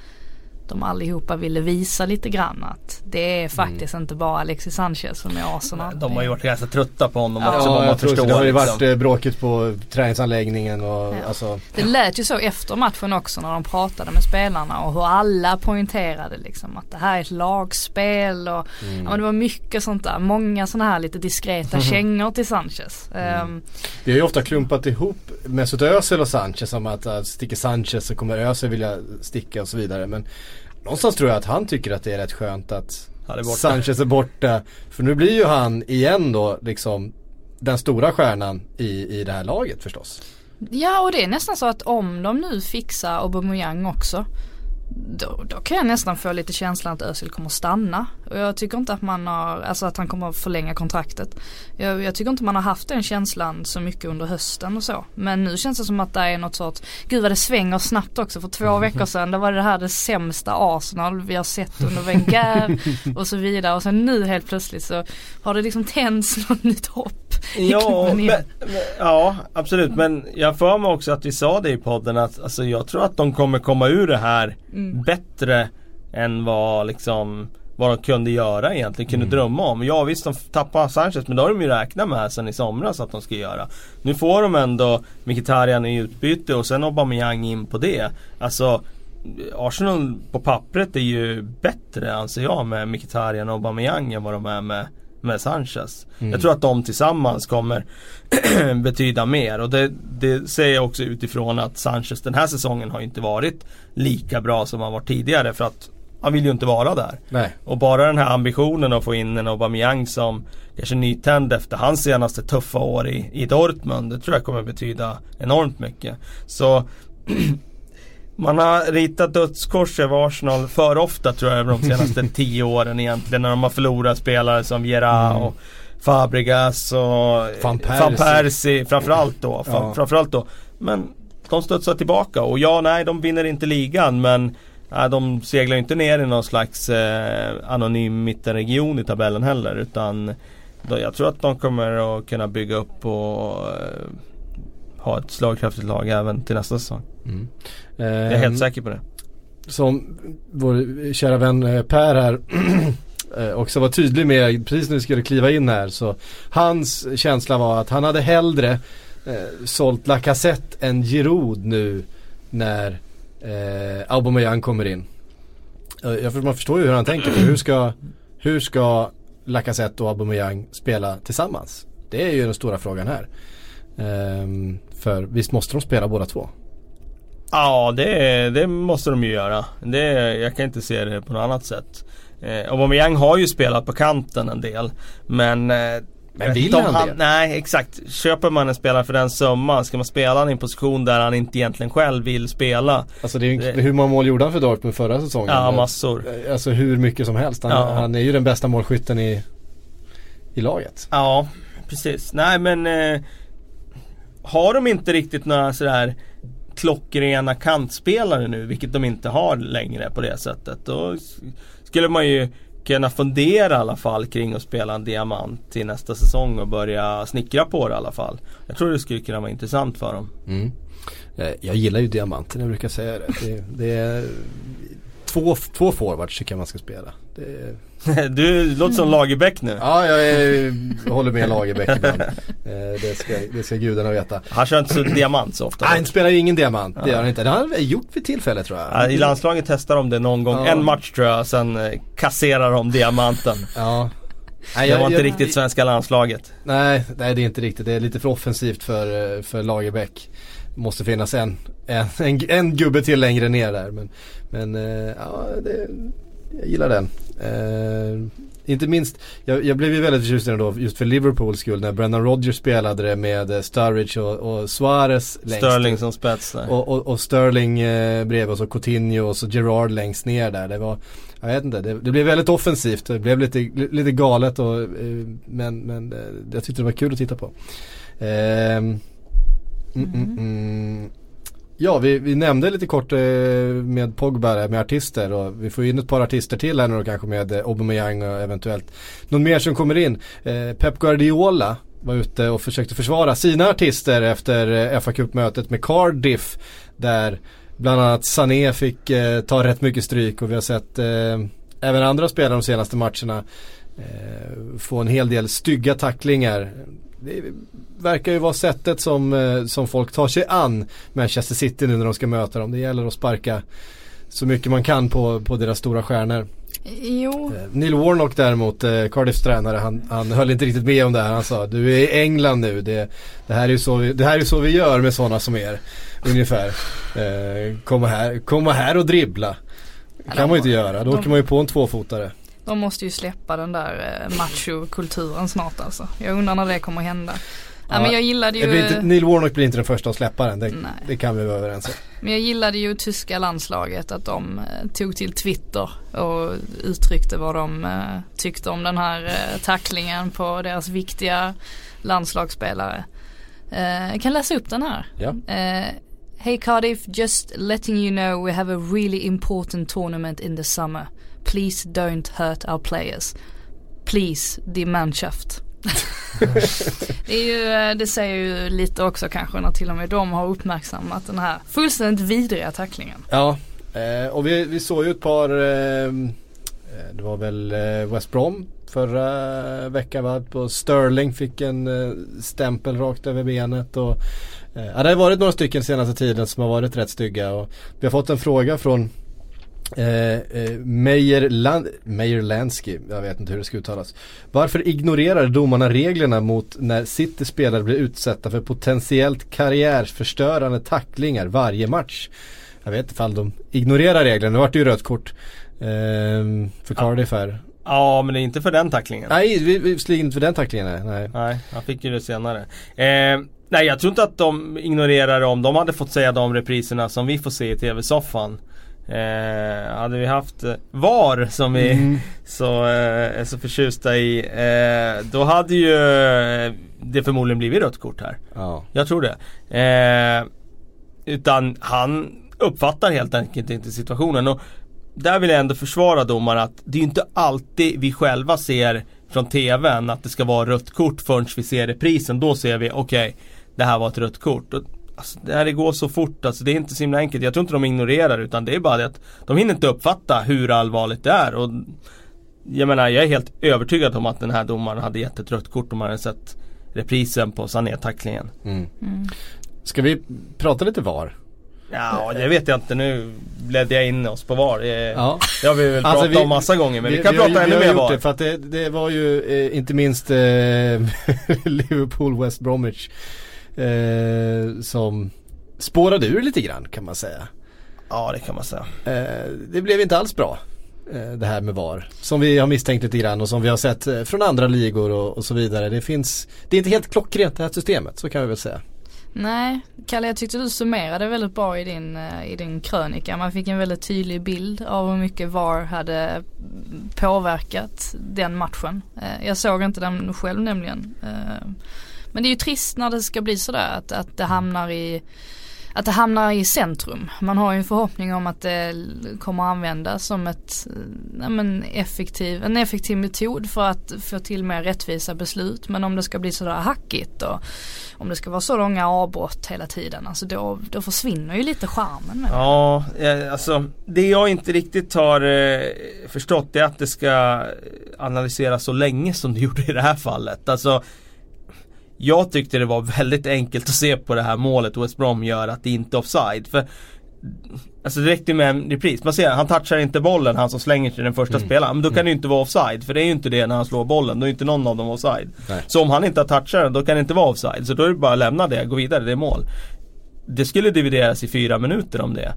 de allihopa ville visa lite grann att det är faktiskt inte bara Alexis Sanchez som är Arsenal. De har ju varit ganska trötta på honom Ja. också Ja, jag tror. Det har ju liksom. varit eh, bråkigt på träningsanläggningen och Ja. alltså. Det lät ju så efter matchen också när de pratade med spelarna och hur alla poängterade liksom att det här är ett lagspel och Mm. ja, men det var mycket sånt där. Många sådana här lite diskreta <laughs> kängor till Sanchez. Ehm, Vi har ju ofta klumpat ihop Mesut Özil och Sanchez som att uh, sticker Sanchez så kommer Özil vilja sticka och så vidare. Men någonstans tror jag att han tycker att det är rätt skönt att är borta. Sanchez är borta. För nu blir ju han igen då liksom den stora stjärnan i, i det här laget förstås. Ja och det är nästan så att om de nu fixar Aubameyang också då, då kan jag nästan få lite känslan att Özil kommer stanna. Och jag tycker inte att man har, alltså att han kommer att förlänga kontraktet. Jag, jag tycker inte man har haft den känslan så mycket under hösten och så. Men nu känns det som att det är något sorts, gud vad det svänger snabbt också. För två veckor sedan då var det här det sämsta Arsenal vi har sett under Wenger <laughs> och så vidare. Och sen nu helt plötsligt så har det liksom tänts något nytt hopp Ja, men, men, ja absolut men jag får mig också att vi sa det i podden att alltså, jag tror att de kommer komma ur det här Mm. bättre än vad liksom vad de kunde göra egentligen, kunde drömma om. Ja visst de tappade Sanchez men det har de ju räknat med sen i somras att de ska göra. Nu får de ändå Mkhitaryan i utbyte och sen Aubameyang in på det. Alltså Arsenal på pappret är ju bättre anser jag med Mkhitaryan och Aubameyang än vad de är med, med Sanchez. Jag tror att de tillsammans kommer <clears throat> betyda mer och det, det säger jag också utifrån att Sanchez den här säsongen har inte varit lika bra som han var tidigare för att han vill ju inte vara där. Nej. Och bara den här ambitionen att få in en Aubameyang som kanske nytänd efter hans senaste tuffa år i, i Dortmund. Det tror jag kommer betyda enormt mycket. Så <clears throat> man har ritat dödskors över Arsenal för ofta tror jag över de senaste <laughs> tio åren egentligen. När de har förlorat spelare som Viera och Fabregas och Van Persie. Van Persie framförallt då. Ja. Framförallt då. Men de studsar tillbaka och ja, nej de vinner inte ligan men de seglar inte ner i någon slags eh, anonym mittenregion i tabellen heller utan då, jag tror att de kommer att kunna bygga upp och eh, ha ett slagkraftigt lag även till nästa säsong. Mm. Jag är Ehm, helt säker på det. Som vår kära vän eh, Per här <clears throat> eh, också var tydlig med precis när vi skulle kliva in här så hans känsla var att han hade hellre eh, sålt Lacazette än Giroud nu när eh, Aubameyang kommer in. Eh, jag, man förstår ju hur han tänker hur ska, hur ska Lacazette och Aubameyang spela tillsammans? Det är ju den stora frågan här. Ehm, för visst måste de spela båda två? Ja det, det måste de ju göra. Det, jag kan inte se det på något annat sätt. Eh, Aubameyang har ju spelat på kanten en del. Men eh, men vill om han det? Nej exakt. Köper man en spelare för den summan ska man spela han i en position där han inte egentligen själv vill spela. Alltså det är, ju- Det- hur många mål gjorde han för Dortmund förra säsongen? Ja massor. Alltså hur mycket som helst. Han, Ja. han är ju den bästa målskytten i, i laget. Ja precis. Nej men eh, Har de inte riktigt några sådär klockrena kantspelare nu, vilket de inte har längre på det sättet. Då skulle man ju kunna fundera i alla fall kring att spela en diamant till nästa säsong och börja snickra på det i alla fall. Jag tror det skulle kunna vara intressant för dem. Mm. Eh, jag gillar ju diamanten, jag brukar säga det. Det, det är två, två forwards tycker jag man ska spela. Är, <laughs> Du låter som Lagerbäck nu. ja, jag, är, jag håller med Lagerbäck ibland. Eh, Det ska, det ska gudarna veta. Han kör inte så diamant så ofta. Nej, han spelar ingen diamant. Det gör han inte. Det har han gjort vid tillfälle tror jag. Ja, I landslaget testar de det någon gång, Ja. en match tror jag, sen eh, kasserar de diamanten. <laughs> Ja. Nej, det var inte riktigt svenska landslaget. Nej, nej det är inte riktigt. Det är lite för offensivt för, för Lagerbäck. Måste finnas en, en, en, en gubbe till längre ner där. Men, men ja, det, jag gillar den. Uh, inte minst, jag, jag blev ju väldigt förtjust i den då just för Liverpools skull när Brendan Rodgers spelade det med uh, Sturridge och, och Suarez längst Sterling som spets. Och, och, och Sterling uh, bredvid och så Coutinho och så Gerard längst ner där. Det var, jag vet inte, det, det blev väldigt offensivt. Det blev lite, lite galet och, uh, men, men jag tyckte det var kul att titta på. Mm, mm, mm. Ja, vi, vi, nämnde lite kort eh, med Pogba med artister och vi får in ett par artister till här nu då kanske med eh, Aubameyang och eventuellt någon mer som kommer in. Eh, Pep Guardiola var ute och försökte försvara sina artister efter eh, fa Cup-mötet med Cardiff där bland annat Sané fick eh, ta rätt mycket stryk och vi har sett eh, även andra spelare de senaste matcherna eh, få en hel del stygga tacklingar det verkar ju vara sättet som, eh, som folk tar sig an Manchester City nu när de ska möta dem. Det gäller att sparka så mycket man kan på, på deras stora stjärnor. Jo. Eh, Neil Warnock däremot, eh, Cardiffs tränare, han, han höll inte riktigt med om det här. Han sa du är i England nu, det, det, här, är så vi, det här är så vi gör med sådana som er. Ungefär. Eh, komma, här, komma här och dribbla. Det kan man ju inte göra, då de, åker man ju på en tvåfotare. De måste ju släppa den där eh, machokulturen snart alltså. Jag undrar när det kommer hända. Ja, ja, men jag gillade ju... Inte, Neil Warnock blir inte den första att släppa den. Det, det, kan vi vara överens om. Men jag gillade ju tyska landslaget att de eh, tog till Twitter och uttryckte vad de eh, tyckte om den här eh, tacklingen på deras viktiga landslagsspelare. Jag kan läsa upp den här. Ja. Hey Cardiff, just letting you know we have a really important tournament in the summer. Please don't hurt our players. Please, die Mannschaft. <laughs> det, är ju, eh, det säger ju lite också kanske när till och med de har uppmärksammat den här fullständigt vidriga tacklingen. Ja, eh, och vi, vi såg ju ett par, eh, eh det var väl West Brom förra veckan va? På Sterling fick en stämpel rakt över benet. Och, ja, det har varit några stycken senaste tiden som har varit rätt stygga. Och vi har fått en fråga från Eh, eh, Meyer, Land Meyer Lansky, jag vet inte hur det ska uttalas. Varför ignorerar domarna reglerna mot när City spelare blir utsatta för potentiellt karriärförstörande tacklingar varje match? Jag vet inte ifall de ignorerar reglerna, det vart ju rött kort eh, för Cardiff här. Ja men det är inte för den tacklingen. Nej, visserligen inte för den tacklingen nej. Nej, han fick ju det senare. Eh, nej jag tror inte att de ignorerar om de hade fått säga de repriserna som vi får se i TV-soffan. Eh, hade vi haft eh, VAR som vi mm. <laughs> så, eh, är så förtjusta i eh, Då hade ju eh, det förmodligen blivit rött kort här. Ja. Jag tror det. Eh, utan han uppfattar helt enkelt inte situationen. Och där vill jag ändå försvara domaren att det är inte alltid vi själva ser från TVn att det ska vara rött kort förrän vi ser reprisen. Då ser vi okej, okay, det här var ett rött kort. Och Alltså, det här går så fort, alltså, det är inte så himla enkelt. Jag tror inte de ignorerar utan det är bara det att de hinner inte uppfatta hur allvarligt det är. Och jag menar, jag är helt övertygad om att den här domaren hade gett ett rött kort om man hade sett reprisen på Sané-tacklingen. Mm. Mm. Ska vi prata lite VAR? Ja, det vet jag inte. Nu ledde jag in oss på VAR. Det, ja. det har vi väl alltså pratat vi, om massa gånger men vi, vi kan vi prata ännu mer VAR. Det, för att det, det var ju eh, inte minst eh, <laughs> Liverpool West Bromwich eh, som spårade ur lite grann kan man säga. Ja det kan man säga. Eh, det blev inte alls bra eh, det här med VAR. Som vi har misstänkt lite grann och som vi har sett eh, från andra ligor och, och, så vidare. Det finns, det är inte helt klockrent det här systemet, så kan vi väl säga. Nej, Kalle jag tyckte du summerade väldigt bra i din, i din krönika. Man fick en väldigt tydlig bild av hur mycket VAR hade påverkat den matchen. Jag såg inte den själv nämligen. Men det är ju trist när det ska bli sådär att, att det hamnar i att det hamnar i centrum. Man har ju en förhoppning om att det kommer användas som ett, eh, ja, men effektiv, en effektiv metod för att få till mer rättvisa beslut. Men om det ska bli sådär hackigt och om det ska vara så långa avbrott hela tiden. Alltså då, då försvinner ju lite charmen med Ja, alltså det jag inte riktigt har eh, förstått är att det ska eh, analyseras så länge som det gjorde i det här fallet. Alltså jag tyckte det var väldigt enkelt att se på det här målet West Brom gör att det inte är offside. För Alltså det räckte med en repris. Man ser, han touchar inte bollen, han som slänger till den första Mm. spelaren. Men då kan Mm. det ju inte vara offside. För det är ju inte det när han slår bollen. Då är inte någon av dem offside. Nej. Så om han inte har touchat den, då kan det inte vara offside. Så då är det bara att lämna det, gå vidare, det är mål. Det skulle divideras i fyra minuter om det.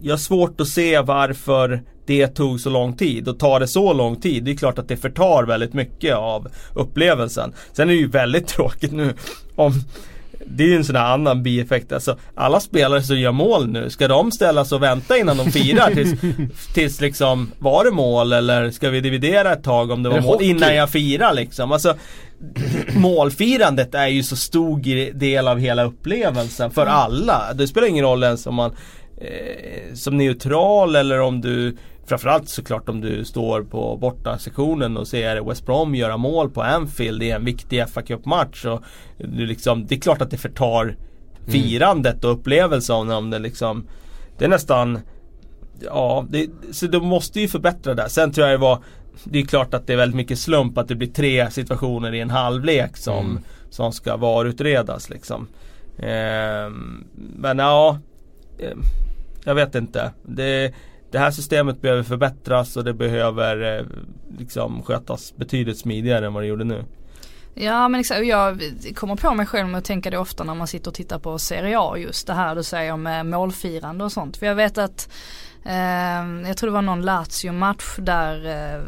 Jag har svårt att se varför det tog så lång tid och tar det så lång tid. Det är klart att det förtar väldigt mycket av upplevelsen. Sen är det ju väldigt <laughs> tråkigt nu om det är ju en sån här annan bieffekt. Alltså, alla spelare som gör mål nu, ska de ställas och vänta innan de firar <laughs> tills, tills liksom, var det mål eller ska vi dividera ett tag om det var det mål hockey? innan jag firar liksom? Alltså, målfirandet är ju så stor del av hela upplevelsen för alla. Det spelar ingen roll ens om man eh, som neutral eller om du Framförallt såklart om du står på borta sektionen och ser West Brom göra mål på Anfield i en viktig FA Cup-match. Och du liksom, det är klart att det förtar firandet och upplevelsen om det liksom Det är nästan Ja, det, så de måste ju förbättra det. Sen tror jag det var Det är klart att det är väldigt mycket slump att det blir tre situationer i en halvlek som, Mm. som ska varutredas liksom. Ehm, men ja ehm, Jag vet inte. Det, det här systemet behöver förbättras och det behöver eh, liksom skötas betydligt smidigare än vad det gjorde nu. Ja men exakt, jag kommer på mig själv med att tänka det ofta när man sitter och tittar på Serie A just det här du säger med målfirande och sånt. För jag vet att eh, jag tror det var någon Lazio-match där eh,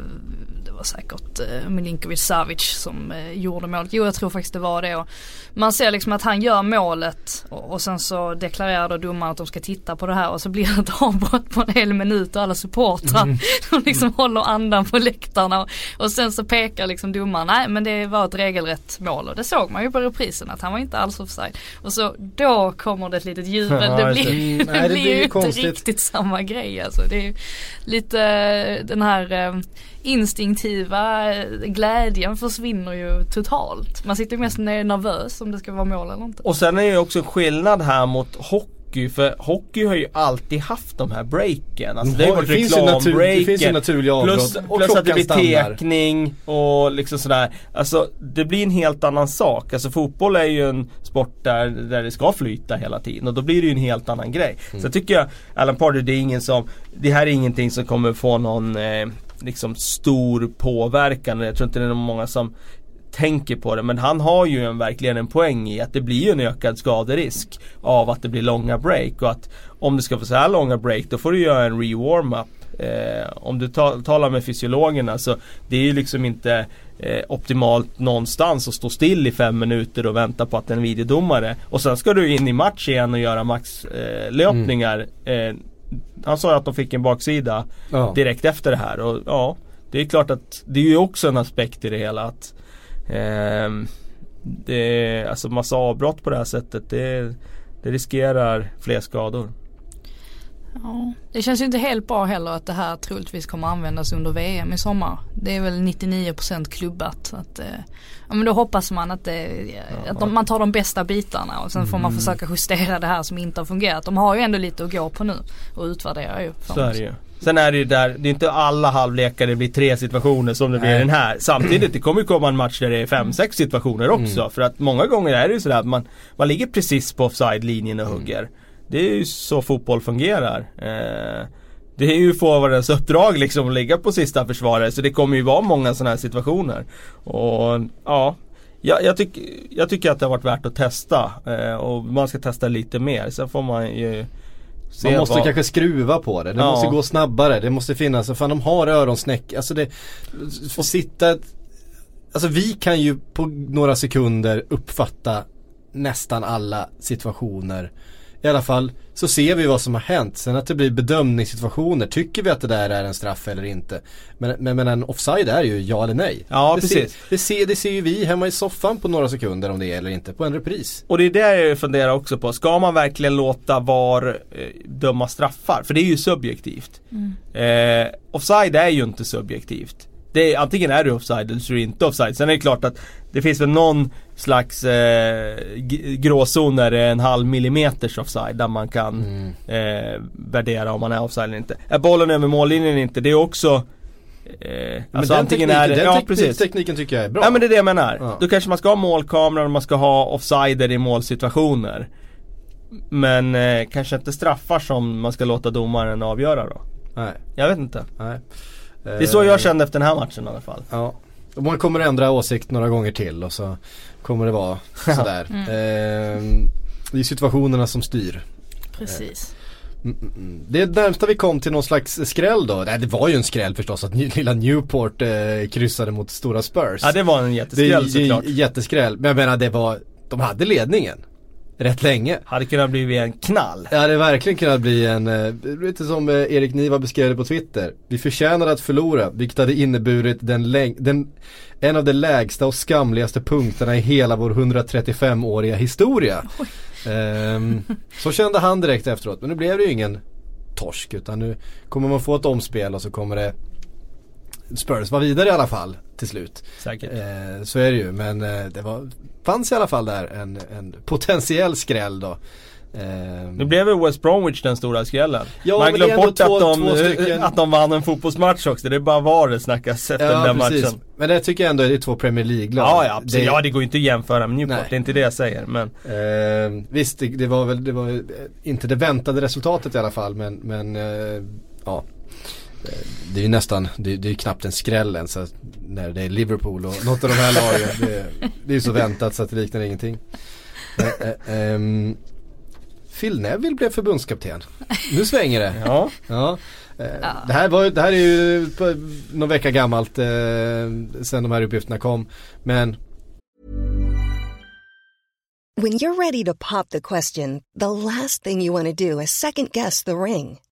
det var säkert eh, Milinkovic Savic som eh, gjorde målet. Jo jag tror faktiskt det var det. Och man ser liksom att han gör målet och, och sen så deklarerar då domaren att de ska titta på det här och så blir det ett avbrott på en hel minut och alla supportrar <laughs> de liksom håller andan på läktarna. Och, och sen så pekar liksom domaren, nej men det var ett regelrätt mål. Och det såg man ju på reprisen att han var inte alls offside. Och så då kommer det ett litet jubel, <laughs> Ja, det blir, Mm, <laughs> nej, det blir ju inte riktigt samma grej alltså. Det är lite eh, den här eh, instinktiva eh, glädjen försvinner ju totalt. Man sitter ju mest ner- nervös om det ska vara mål eller inte. Och sen är det ju också skillnad här mot hockey. För hockey har ju alltid haft de här breaken. Alltså det har ju varit natur, det reklambreaken. finns ju naturliga avbrott Plus, och plus att det blir tekning och liksom sådär. Alltså det blir en helt annan sak. Alltså fotboll är ju en sport där, där det ska flyta hela tiden och då blir det ju en helt annan grej. Mm. Så jag tycker jag, Alan Pardew, det är ingen som, det här är ingenting som kommer få någon eh, liksom stor påverkan. Jag tror inte det är många som tänker på det men han har ju en, verkligen en poäng i att det blir ju en ökad skaderisk av att det blir långa break och att om du ska få så här långa break då får du göra en re-warm-up. Eh, om du ta, talar med fysiologerna så det är ju liksom inte eh, optimalt någonstans att stå still i fem minuter och vänta på att en videodomare och sen ska du in i match igen och göra maxlöpningar. Eh, löpningar. eh, han sa ju att de fick en baksida Ja. direkt efter det här och ja Det är klart att det är ju också en aspekt i det hela att ehm, det, Alltså massa avbrott på det här sättet det, det riskerar fler skador. Ja, det känns ju inte helt bra heller att det här troligtvis kommer användas under VM i sommar. Det är väl 99% klubbat. Att, eh, ja, men då hoppas man att, det, att de, man tar de bästa bitarna och sen får man försöka justera det här som inte har fungerat. De har ju ändå lite att gå på nu och utvärdera ju. Så är det ju. Sen är det ju där, det är inte alla halvlekar det blir tre situationer som det blir Nej. den här. Samtidigt, det kommer ju komma en match där det är fem, sex situationer också. För att många gånger är det ju sådär att man, man ligger precis på offside-linjen och hugger. Det är ju så fotboll fungerar. Eh, det är ju forwardens uppdrag liksom att ligga på sista försvarare så det kommer ju vara många sådana här situationer. Och ja, jag, jag, tyck, jag tycker att det har varit värt att testa eh, och man ska testa lite mer. Sen får man ju se Man måste vad- kanske skruva på det. Det Ja. måste gå snabbare. Det måste finnas, fan de har öronsnäck. Alltså det, får sitta Alltså vi kan ju på några sekunder uppfatta nästan alla situationer. I alla fall så ser vi vad som har hänt. Sen att det blir bedömningssituationer. Tycker vi att det där är en straff eller inte? Men, men, men en offside är ju ja eller nej. Ja, det precis. Ser, det, ser, det ser ju vi hemma i soffan på några sekunder om det är eller inte. På en repris. Och det är det jag funderar också på. Ska man verkligen låta VAR eh, döma straffar? För det är ju subjektivt. Eh, offside är ju inte subjektivt. Det är, antingen är du offside eller så är du inte offside. Sen är det klart att det finns väl någon slags eh, gråzon när det är en halv millimeters offside där man kan eh, värdera om man är offside eller inte. Är bollen över mållinjen eller inte? Det är också eh, Alltså den antingen tekniken, är den ja teknik- precis. tekniken tycker jag är bra. Ja men det är det jag menar. Ja. Då kanske man ska ha målkameror och man ska ha offsider i målsituationer. Men eh, kanske inte straffar som man ska låta domaren avgöra då. Nej, Jag vet inte. nej. Det är så jag Eh, kände efter den här matchen i alla fall. Ja. Man kommer ändra åsikt några gånger till och så kommer det vara <laughs> sådär. Mm. Eh, det är situationerna som styr. Precis. Mm, mm, mm. Det närmsta vi kom till någon slags skräll då, nej det var ju en skräll förstås att lilla Newport eh, kryssade mot stora Spurs. Ja det var en jätteskräll det såklart. jätteskräll. Men jag menar det var, de hade ledningen. Rätt länge. Hade kunnat bli en knall. Det hade verkligen kunnat bli en, eh, lite som eh, Erik Niva beskrev det på Twitter. Vi förtjänade att förlora, vilket hade inneburit den, läng- den en av de lägsta och skamligaste punkterna i hela vår 135-åriga historia. Ehm, så kände han direkt efteråt, men nu blev det ju ingen torsk utan nu kommer man få ett omspel och så kommer det Spurs vara vidare i alla fall till slut. Säkert. Eh, så är det ju men eh, det var, fanns i alla fall där en, en potentiell skräll då. Ehm, Nu blev ju West Bromwich den stora skrällen. Ja, Man glömde bort två- att, de, att de vann en fotbollsmatch också. Det är bara var det snackas efter den där matchen. Men det tycker jag ändå är det två Premier League-lag. Ja, ja, absolut. Det- ja det går ju inte att jämföra med Newport, Nej. det är inte det jag säger men Eh, visst, det, det var väl det var eh, inte det väntade resultatet i alla fall men, men eh, ja. Eh, Det är ju nästan, det, det är ju knappt en skräll ens när det är Liverpool och något av de här lagen. Det, det är ju så väntat så att det liknar ingenting. Eh, eh, ehm, Phil Neville blev förbundskapten. Nu svänger det. ja. Ja. Eh, Ja. Det, här var, det här är ju någon vecka gammalt eh, sen de här uppgifterna kom. Men When you're ready to pop the question, the last thing you want to do is second guess the ring.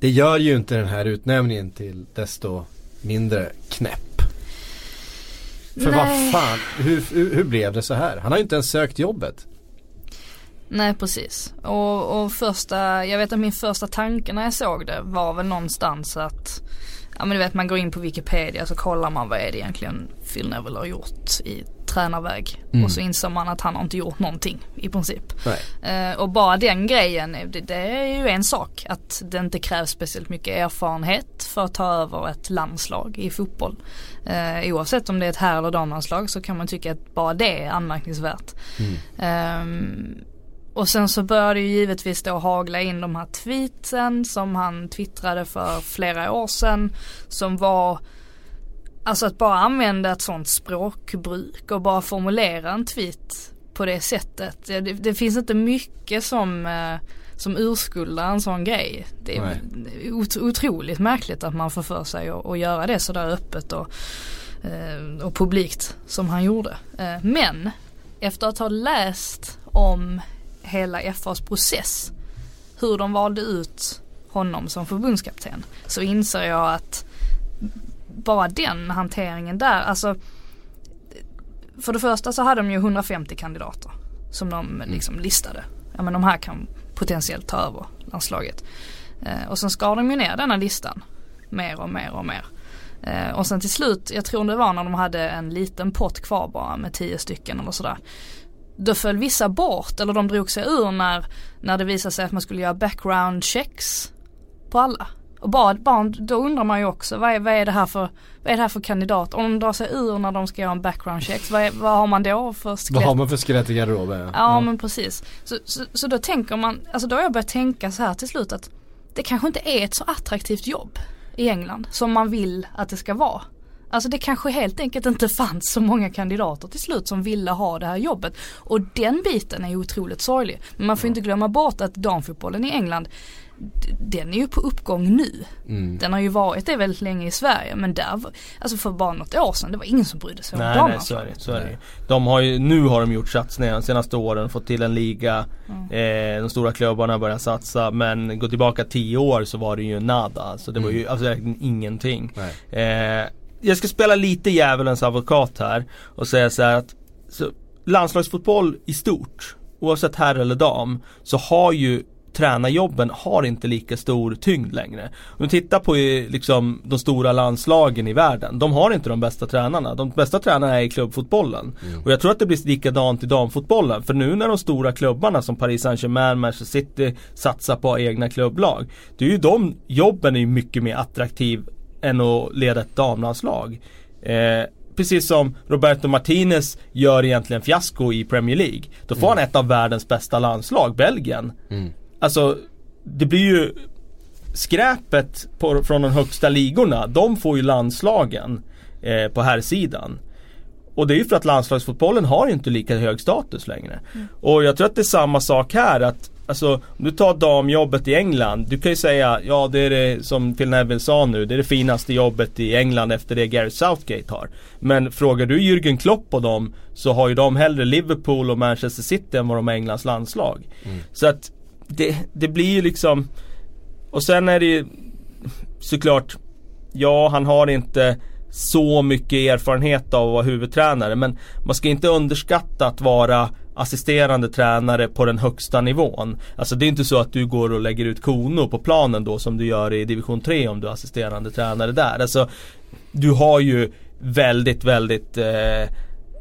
Det gör ju inte den här utnämningen till desto mindre knäpp. För Nej. vad fan, hur, hur, hur blev det så här? Han har ju inte ens sökt jobbet. Nej precis. Och, och första, jag vet att min första tanke när jag såg det var väl någonstans att Ja men du vet man går in på Wikipedia så kollar man vad är det egentligen Phil Neville har gjort i tränarväg. Mm. Och så inser man att han har inte gjort någonting i princip. Eh, och bara den grejen, det, det är ju en sak. Att det inte krävs speciellt mycket erfarenhet för att ta över ett landslag i fotboll. Eh, oavsett om det är ett herr eller damlandslag så kan man tycka att bara det är anmärkningsvärt. Ehm, och sen så började ju givetvis då hagla in de här tweetsen som han twittrade för flera år sedan. Som var Alltså att bara använda ett sånt språkbruk och bara formulera en tweet på det sättet. Det, det finns inte mycket som, eh, som urskuldar en sån grej. Det är Nej. ot- otroligt märkligt att man får för sig att, att göra det sådär öppet och, eh, och publikt som han gjorde. Eh, Men efter att ha läst om hela FAs process, hur de valde ut honom som förbundskapten, så inser jag att bara den hanteringen där, alltså för det första så hade de ju 150 kandidater som de liksom listade. Ja men de här kan potentiellt ta över landslaget. Eh, och sen skar de ju ner denna listan mer och mer och mer. Eh, och sen till slut, jag tror det var när de hade en liten pott kvar bara med 10 stycken eller sådär. Då föll vissa bort eller de drog sig ur när, när det visade sig att man skulle göra background checks på alla. Och bara, bara, då undrar man ju också vad är, vad är det här för, vad är det här för kandidat? Om de drar sig ur när de ska göra en background checks, vad, är, vad har man då för Vad skelett? har man för skelett i garderoben? Ja. Ja men precis. Så, så, så då tänker man, alltså då har jag börjat tänka så här till slut att det kanske inte är ett så attraktivt jobb i England som man vill att det ska vara. Alltså det kanske helt enkelt inte fanns så många kandidater till slut som ville ha det här jobbet. Och den biten är ju otroligt sorglig. Men man får inte glömma bort att damfotbollen i England den är ju på uppgång nu. Mm. Den har ju varit det väldigt länge i Sverige men där, var- alltså för bara något år sedan, det var ingen som brydde sig om Nej, nej så är det. Så är det. De har ju, nu har de gjort satsningar de senaste åren, fått till en liga. Eh, de stora klubbarna börjar satsa men gå tillbaka 10 år så var det ju nada. Alltså det var ju alltså ingenting. Nej. Eh, jag ska spela lite djävulens advokat här och säga så här att så, landslagsfotboll i stort, oavsett herr eller dam, så har ju tränarjobben har inte lika stor tyngd längre. Om du tittar på liksom, de stora landslagen i världen. De har inte de bästa tränarna. De bästa tränarna är i klubbfotbollen. Mm. Och jag tror att det blir likadant i damfotbollen. För nu när de stora klubbarna som Paris Saint-Germain, Manchester City satsar på egna klubblag. Det är ju de jobben är mycket mer attraktiv än att leda ett damlandslag. Eh, precis som Roberto Martinez gör egentligen fiasko i Premier League. Då får mm. han ett av världens bästa landslag, Belgien. Mm. Alltså, det blir ju skräpet på, från de högsta ligorna, de får ju landslagen eh, på här sidan. Och det är ju för att landslagsfotbollen har inte lika hög status längre. Mm. Och jag tror att det är samma sak här att Alltså om du tar damjobbet i England. Du kan ju säga, ja det är det som Phil Neville sa nu. Det är det finaste jobbet i England efter det Gary Southgate har. Men frågar du Jürgen Klopp på dem så har ju de hellre Liverpool och Manchester City än vad de har Englands landslag. Mm. Så att det, det blir ju liksom Och sen är det ju såklart Ja han har inte så mycket erfarenhet av att vara huvudtränare men man ska inte underskatta att vara assisterande tränare på den högsta nivån. Alltså det är inte så att du går och lägger ut kono på planen då som du gör i division 3 om du är assisterande tränare där. Alltså du har ju väldigt, väldigt eh,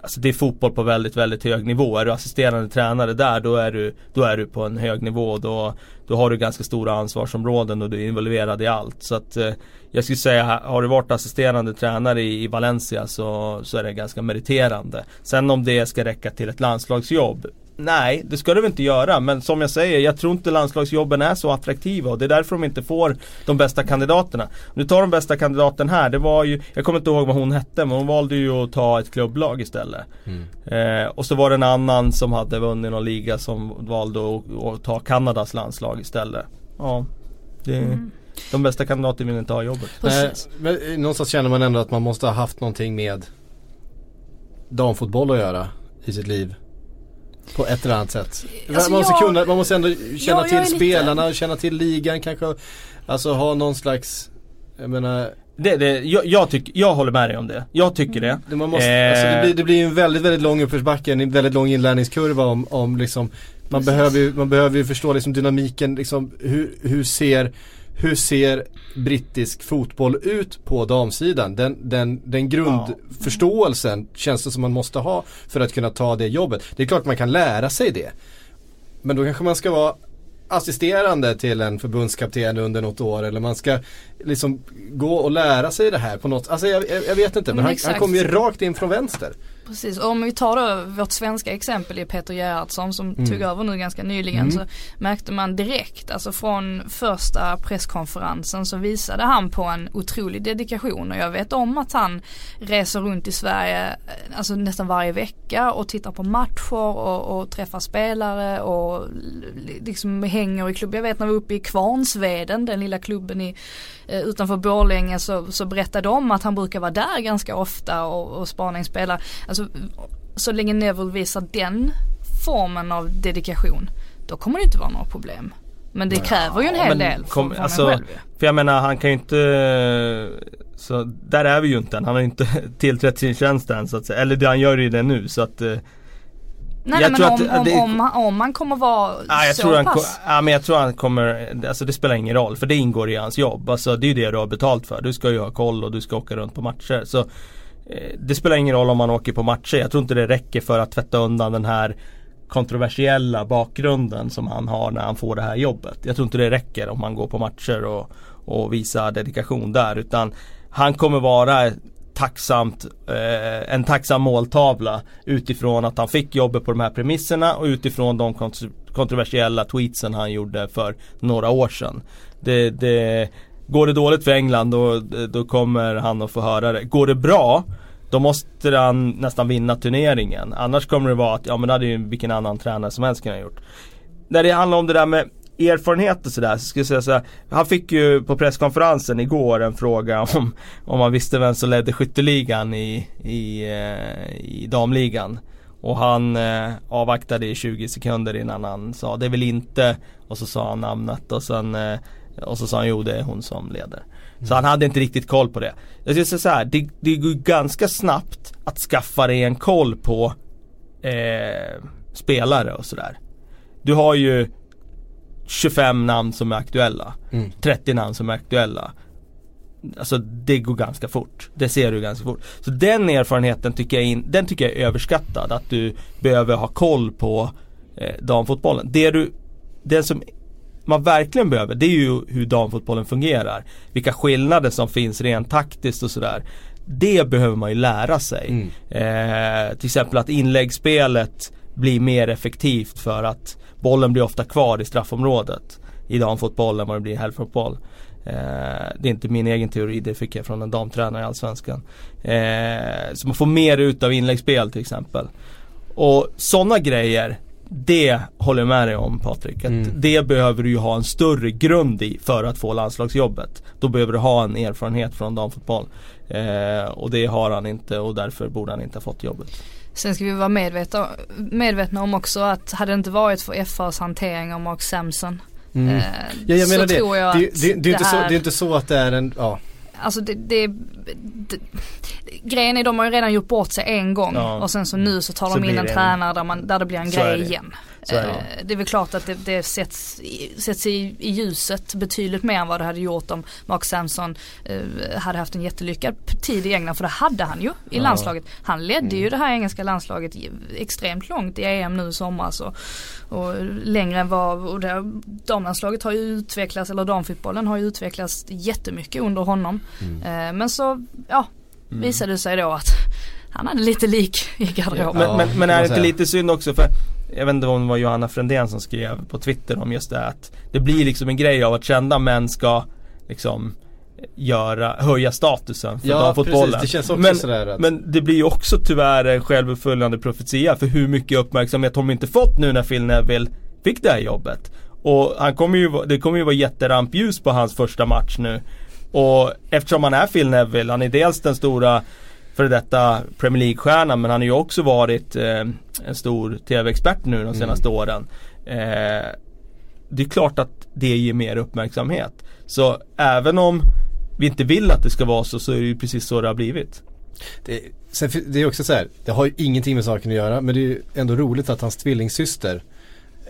Alltså det är fotboll på väldigt, väldigt hög nivå. Är du assisterande tränare där då är du, då är du på en hög nivå. Då, då har du ganska stora ansvarsområden och du är involverad i allt. Så att eh, jag skulle säga, har du varit assisterande tränare i, i Valencia så, så är det ganska meriterande. Sen om det ska räcka till ett landslagsjobb Nej, det ska det väl inte göra. Men som jag säger, jag tror inte landslagsjobben är så attraktiva och det är därför de inte får de bästa kandidaterna. Nu tar de bästa kandidaten här, det var ju, jag kommer inte ihåg vad hon hette, men hon valde ju att ta ett klubblag istället. Mm. Eh, och så var det en annan som hade vunnit någon liga som valde att, att ta Kanadas landslag istället. Ja, det, mm. De bästa kandidaterna vill inte ha jobbet. Nej, men någonstans känner man ändå att man måste ha haft någonting med damfotboll att göra i sitt liv. På ett eller annat sätt. Alltså man, måste jag, kunna, man måste ändå känna ja, till spelarna, lite... känna till ligan kanske. Alltså ha någon slags, jag menar det, det, jag, jag, tyck, jag håller med dig om det. Jag tycker det. det, man måste, eh. alltså det, blir, det blir en väldigt, väldigt lång uppförsbacke, en väldigt lång inlärningskurva om, om liksom man behöver, ju, man behöver ju förstå liksom dynamiken, liksom hur, hur ser hur ser brittisk fotboll ut på damsidan? Den, den, den grundförståelsen ja. känns det som man måste ha för att kunna ta det jobbet. Det är klart man kan lära sig det. Men då kanske man ska vara assisterande till en förbundskapten under något år eller man ska liksom gå och lära sig det här på något, alltså jag, jag vet inte men, men han, han kommer ju rakt in från vänster. Precis, och om vi tar då vårt svenska exempel i Peter Gerhardsson som mm. tog över nu ganska nyligen mm. så märkte man direkt, alltså från första presskonferensen så visade han på en otrolig dedikation och jag vet om att han reser runt i Sverige eh, alltså nästan varje vecka och tittar på matcher och, och träffar spelare och liksom hänger i klubben. Jag vet när vi var uppe i Kvarnsveden, den lilla klubben i, eh, utanför Borlänge så, så berättade de att han brukar vara där ganska ofta och, och spaningsspela. Alltså, så länge Neville visar den formen av dedikation då kommer det inte vara några problem. Men det kräver ju en hel ja, del kom, från alltså, själv. För jag menar han kan ju inte Så där är vi ju inte än. Han har ju inte <laughs> tillträtt sin tjänst än så att säga. Eller det, han gör ju det nu så att eh, Nej, jag men tror om, att, det, om, om, om han kommer vara ja, jag så tror pass. Han, ja men jag tror han kommer, alltså det spelar ingen roll för det ingår i hans jobb. Alltså det är ju det du har betalt för. Du ska ju ha koll och du ska åka runt på matcher. Så Eh, det spelar ingen roll om man åker på matcher. Jag tror inte det räcker för att tvätta undan den här kontroversiella bakgrunden som han har när han får det här jobbet. Jag tror inte det räcker om man går på matcher och, och visar dedikation där utan han kommer vara tacksamt, eh, en tacksam måltavla utifrån att han fick jobbet på de här premisserna och utifrån de kontroversiella tweetsen han gjorde för några år sedan. Det, det, Går det dåligt för England då, då kommer han att få höra det. Går det bra då måste han nästan vinna turneringen. Annars kommer det vara att, ja men det hade ju vilken annan tränare som helst kunnat gjort. När det handlar om det där med erfarenhet och sådär så ska jag säga så här, Han fick ju på presskonferensen igår en fråga <laughs> om Om han visste vem som ledde skytteligan i, i, eh, i damligan. Och han eh, avvaktade i 20 sekunder innan han sa det är väl inte Och så sa han namnet och sen eh, och så sa han jo det är hon som leder. Mm. Så han hade inte riktigt koll på det. Jag ska säga så här, det, det går ganska snabbt att skaffa dig en koll på eh, spelare och sådär. Du har ju 25 namn som är aktuella. Mm. 30 namn som är aktuella. Alltså det går ganska fort. Det ser du ganska fort. Så den erfarenheten tycker jag, in, den tycker jag är överskattad. Att du behöver ha koll på eh, damfotbollen. Det du, det som man verkligen behöver det är ju hur damfotbollen fungerar. Vilka skillnader som finns rent taktiskt och sådär. Det behöver man ju lära sig. Mm. Eh, till exempel att inläggsspelet blir mer effektivt för att bollen blir ofta kvar i straffområdet i damfotboll än vad det blir i herrfotboll. Eh, det är inte min egen teori, det fick jag från en damtränare i Allsvenskan. Eh, så man får mer ut av inläggsspel till exempel. Och sådana grejer, det håller jag med dig om Patrik. Att Mm. Det behöver du ju ha en större grund i för att få landslagsjobbet. Då behöver du ha en erfarenhet från damfotboll. Eh, och det har han inte och därför borde han inte ha fått jobbet. Sen ska vi vara medvetna, medvetna om också att hade det inte varit för FAs hantering av Mark Samson Mm. eh, Ja, jag så menar det. tror jag det, att det, det, är inte så, här- det är inte så att det är en, ja. Alltså det, det, det Grejen är de har ju redan gjort bort sig en gång Ja. och sen så nu så tar Så de in en det tränare där, man, där det blir en Så grej igen. Så det. Eh, det är väl klart att det, det sätts, i- sätts i, i ljuset betydligt mer än vad det hade gjort om Mark Samson eh, hade haft en jättelyckad tid i England för det hade han ju i Ja. landslaget. Han ledde Mm. ju det här engelska landslaget extremt långt i EM nu i somras och, och längre än vad, och det, damlandslaget har ju utvecklats, eller damfotbollen har ju utvecklats jättemycket under honom. Mm. Eh, men så, ja, visade det sig då att han hade lite lik i garderoben. Ja, Men, men, men är det inte lite synd också för Jag vet inte om det var Johanna Frändén som skrev på Twitter om just det att Det blir liksom en grej av att kända män ska liksom göra, höja statusen för Ja damfotbollen. precis, det känns också Men- sådär att, Men det blir ju också tyvärr en självuppföljande profetia för hur mycket uppmärksamhet de inte fått nu när Phil Neville fick det här jobbet. Och han kommer ju, det kommer ju vara jätterampljus på hans första match nu. Och eftersom han är Phil Neville, han är dels den stora före detta Premier League-stjärnan men han har ju också varit eh, en stor TV-expert nu de senaste åren. Eh, det är klart att det ger mer uppmärksamhet. Så även om vi inte vill att det ska vara så så är det ju precis så det har blivit. det, sen, det är också så här, det har ju ingenting med saken att göra men det är ju ändå roligt att hans tvillingsyster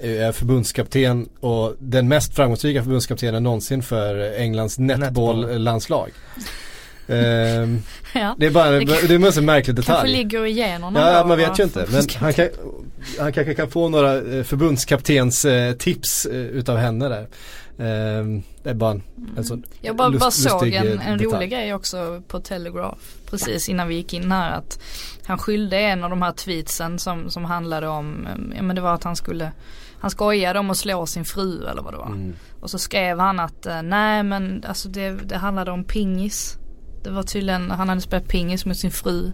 är förbundskapten och den mest framgångsrika förbundskaptenen någonsin för Englands netboll-landslag. Ehm, <laughs> Ja. det är bara, Det kan- det är en märklig Kanske detalj. ligger i generna Ja, man vet ju inte. Men han, kan, han kanske kan få några eh, förbundskaptens eh, tips eh, utav henne där. Ehm, det är bara en, en sån Jag bara, lust- bara såg en, en rolig grej också på Telegraph precis innan vi gick in här att han skyllde en av de här tweetsen som, som handlade om, ja men det var att han skulle han skojade om att slå sin fru eller vad det var. Mm. Och så skrev han att nej men alltså det, det handlade om pingis. Det var tydligen, han hade spelat pingis med sin fru.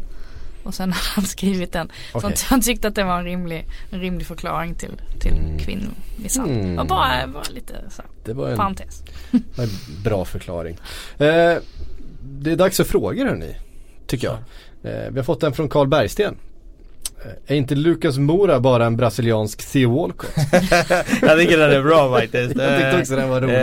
Och sen <laughs> hade han skrivit den. Så Okej. han, tyckte att det var en rimlig, en rimlig förklaring till, till Mm. kvinnomisshandel. Mm. Och bara, bara lite så, Det var en, parentes. <laughs> en bra förklaring. Eh, det är dags för frågor hörni. Tycker jag. Eh, vi har fått en från Carl Bergsten. Eh, är inte Lucas Mora bara en brasiliansk Theo Walcott? <laughs> Jag tycker den är bra faktiskt. Jag tyckte också den var rolig. Eh,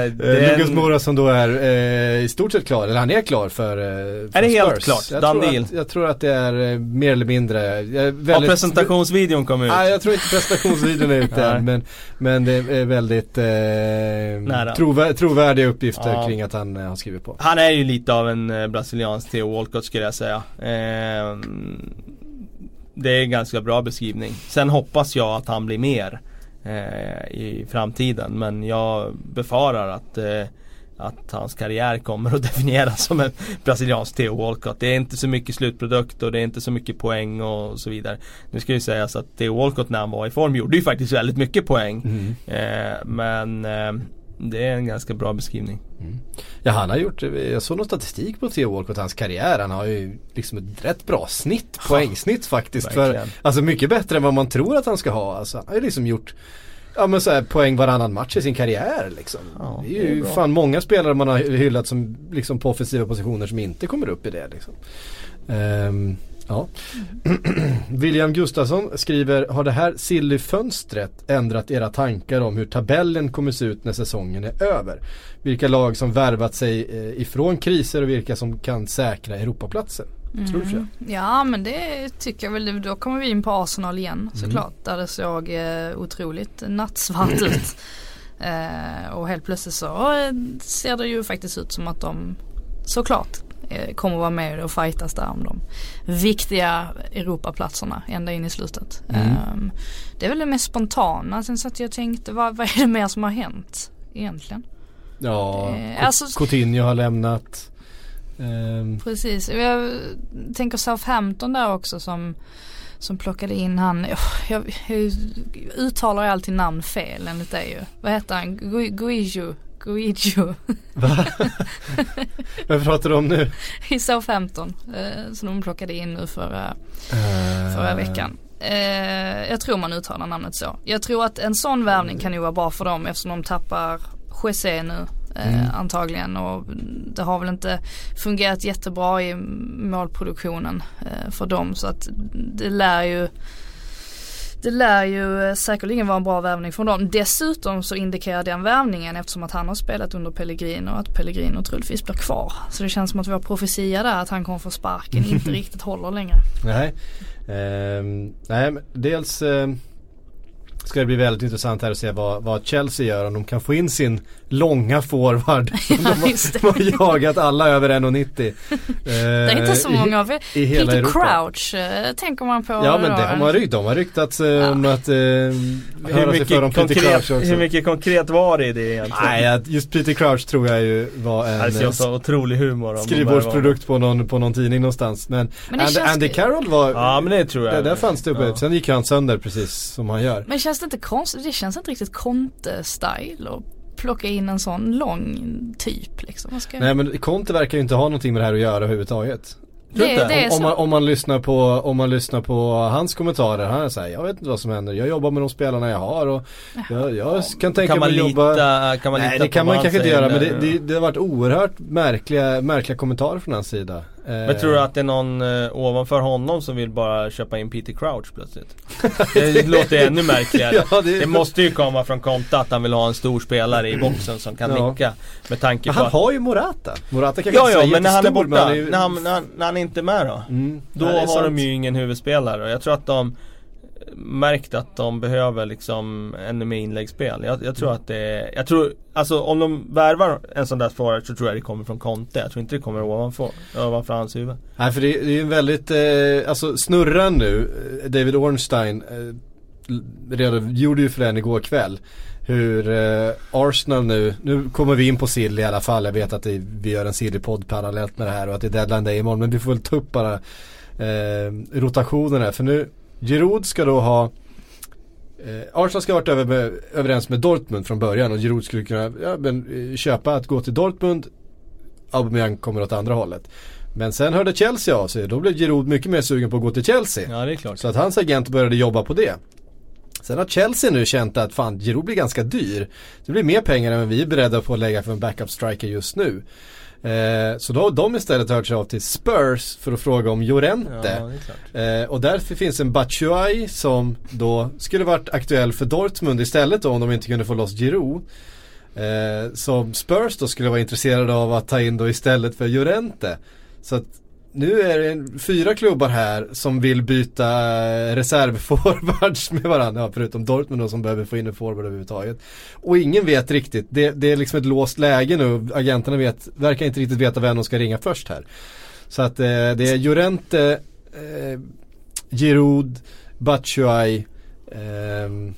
Eh, den- Lucas Mora som då är eh, i stort sett klar, eller han är klar för, eh, för Är det helt Spurs. klart? Jag tror, att, jag tror att det är eh, mer eller mindre jag är Har väldigt, presentationsvideon kommit ut? Nej jag tror inte presentationsvideon är ute än <laughs> men, men det är väldigt eh, trovär, trovärdiga uppgifter Ja. kring att han eh, har skrivit på. Han är ju lite av en eh, brasiliansk Theo Walcott skulle jag säga. Det är en ganska bra beskrivning. Sen hoppas jag att han blir mer eh, i framtiden. Men jag befarar att eh, att hans karriär kommer att <laughs> definieras som en brasiliansk Theo Walcott. Det är inte så mycket slutprodukt och det är inte så mycket poäng och så vidare. Nu ska ju sägas att Theo Walcott när han var i form gjorde ju faktiskt väldigt mycket poäng. Mm. Eh, men eh, det är en ganska bra beskrivning. Ja han har gjort, jag såg någon statistik på Theo Walcott, hans karriär. Han har ju liksom ett rätt bra snitt, poängsnitt faktiskt. För, alltså mycket bättre än vad man tror att han ska ha. Alltså, han har ju liksom gjort Ja men så här, poäng varannan match i sin karriär liksom. Ja, det är det är ju fan många spelare man har hyllat som liksom på offensiva positioner som inte kommer upp i det liksom. Ehm, ja. <clears throat> William Gustafsson skriver, har det här silly-fönstret ändrat era tankar om hur tabellen kommer se ut när säsongen är över? Vilka lag som värvat sig eh, ifrån kriser och vilka som kan säkra Europaplatser? Tror du det? Ja men det tycker jag väl. Då kommer vi in på Arsenal igen Mm. såklart. Där det såg eh, otroligt nattsvart ut. <clears throat> Eh, och helt plötsligt så eh, ser det ju faktiskt ut som att de såklart kommer vara med och fightas där om de viktiga Europaplatserna ända in i slutet. Mm. Eh, det är väl det mest spontana. Sen satt jag och tänkte vad, vad är det mer som har hänt egentligen? Ja, Eh, alltså- Coutinho har lämnat. Ehm, Precis, jag tänker Southampton där också som som plockade in han, jag, jag, jag uttalar alltid namn fel enligt det ju. Vad heter han? Gui- Va? Vad pratar du om nu? i Southampton. Eh, som de plockade in nu förra, förra Eh, veckan. Eh, jag tror man uttalar namnet så. Jag tror att en sån värvning kan ju vara bra för dem eftersom de tappar José nu. Eh, Mm. Antagligen och det har väl inte fungerat jättebra i målproduktionen eh, för dem så att det lär ju det lär ju eh, säkerligen vara en bra värvning från dem. Dessutom så indikerar den värvningen eftersom att han har spelat under Pellegrino att Pellegrino troligtvis blir kvar. Så det känns som att vår profetia där att han kommer få sparken inte <laughs> riktigt håller längre. Nej, Ehm, nej dels ehm, ska det bli väldigt intressant här att se vad, vad Chelsea gör om de kan få in sin långa forward. <laughs> Ja, de, har, de har jagat alla över 1,90. Det är inte så många av i hela Peter Europa. Crouch eh, tänker man på. Ja men det har man rykt, de har ryktats eh, om att eh, Hur höra sig för om mycket, Peter Crouch konkret, också. hur mycket konkret var det i det egentligen? Nej, just Peter Crouch tror jag ju var en Det ser eh, så otrolig humor skrivbordsprodukt på någon, på någon tidning någonstans. Men, Men Andy, Andy Carroll var, Ja men det tror jag. där, där fanns det uppe. Ja. Sen gick han sönder precis som han gör. Känns det inte konstigt? Det känns inte riktigt Conte-style och plocka in en sån lång typ liksom. Vad ska jag... Nej men Conte verkar ju inte ha någonting med det här att göra överhuvudtaget. det, det är om, om, man, om, man lyssnar på, om man lyssnar på hans kommentarer, han säger jag vet inte vad som händer, jag jobbar med de spelarna jag har och jag, jag kan tänka Kan man mig att jobba lita, kan man Nej lita det kan man kanske inte göra men det, det, det har varit oerhört märkliga, märkliga kommentarer från hans sida. Men tror du att det är någon eh, ovanför honom som vill bara köpa in Peter Crouch plötsligt? <laughs> Det låter ännu märkligare. Ja, det- det... måste ju komma från Conte att han vill ha en stor spelare i boxen som kan Ja. nicka. Med tanke Men på han har ju Morata. Morata kanske Ja ja är men när han är borta, men ju- när, han, när, han, när han inte är med då? Mm. Då Nej, är har de sant. ju ingen huvudspelare och jag tror att de märkt att de behöver liksom ännu mer inläggsspel. Jag, jag tror att det är, jag tror, alltså om de värvar en sån där forward så tror jag det kommer från Conte. Jag tror inte det kommer ovanför, ovanför hans huvud. Nej för det, det är ju en väldigt, eh, alltså snurran nu, eh, David Ornstein eh, redan, gjorde ju för den igår kväll. Hur eh, Arsenal nu, nu kommer vi in på sill i alla fall. Jag vet att det, vi gör en silly-podd parallellt med det här och att det är deadline day imorgon. Men vi får väl ta upp bara eh, rotationen här. För nu, Giroud ska då ha eh, Arsenal ska ha varit över med, överens med Dortmund från början och Giroud skulle kunna ja, men, eh, köpa att gå till Dortmund. Aubameyang kommer åt andra hållet. Men sen hörde Chelsea av sig. Då blev Giroud mycket mer sugen på att gå till Chelsea. Ja det är klart. Så att hans agent började jobba på det. Sen har Chelsea nu känt att fan, Giroud blir ganska dyr. Det blir mer pengar än vi är beredda på att lägga för en backup striker just nu. Eh, så då har de istället hört sig av till Spurs för att fråga om Ja, är klart. Eh, och därför finns en Batshuayi som då skulle varit aktuell för Dortmund istället då om de inte kunde få loss Giroud. Eh, som Spurs då skulle vara intresserade av att ta in då istället för Llorente. Så att nu är det fyra klubbar här som vill byta reservforwards med varandra. Ja, förutom Dortmund då som behöver få in en forward överhuvudtaget. Och ingen vet riktigt. Det, det är liksom ett låst läge nu. Agenterna vet, verkar inte riktigt veta vem de ska ringa först här. Så att eh, det är Jorente, eh, Giroud, Batshuay eh,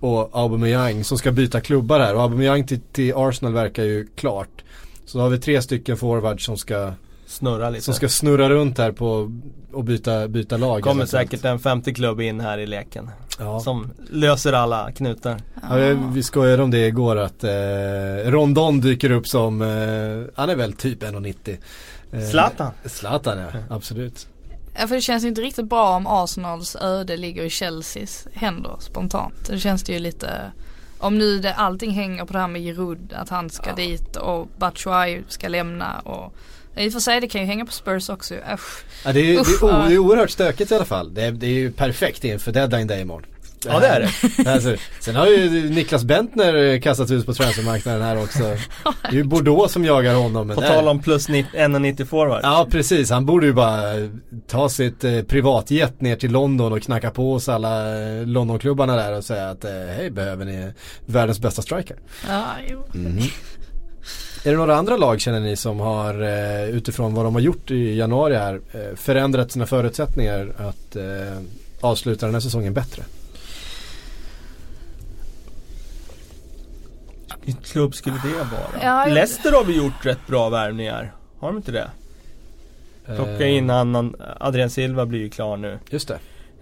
och Aubameyang som ska byta klubbar här. Och Aubameyang till, till Arsenal verkar ju klart. Så då har vi tre stycken forwards som ska, Snurra lite. som ska snurra runt här på och byta, byta lag. Kommer eventuellt. säkert en femte klubb in här i leken. Ja. Som löser alla knutar. Ja, vi- vi skojade om det igår att eh, Rondon dyker upp som, eh, han är väl typ 1,90. Eh, Zlatan. Zlatan ja, absolut. Ja, för det känns ju inte riktigt bra om Arsenals öde ligger i Chelseas händer spontant. Det känns det ju lite om nu det, allting hänger på det här med Giroud, att han ska dit och Batshuayi ska lämna och i och för sig det kan ju hänga på Spurs också. Usch. Ja, det, är, Usch, det, är, o- det är oerhört stökigt i alla fall. Det är, det är ju perfekt inför deadline day imorgon. Ja det är det. <laughs> Alltså, sen har ju Niklas Bentner kastat ut på transfermarknaden här också. <laughs> Det är ju Bordeaux som jagar honom. På tal om plus 1,90 forward. Ja precis, han borde ju bara ta sitt eh, privatjet ner till London och knacka på hos alla eh, Londonklubbarna där och säga att eh, hej behöver ni världens bästa striker. Ja, jo. Är det några andra lag känner ni som har eh, utifrån vad de har gjort i januari här eh, förändrat sina förutsättningar att eh, avsluta den här säsongen bättre? Vilken klubb skulle det vara? Ja, jag- Leicester har vi gjort rätt bra värvningar. Har de inte det? Plocka in annan, Adrian Silva blir ju klar nu. Just det.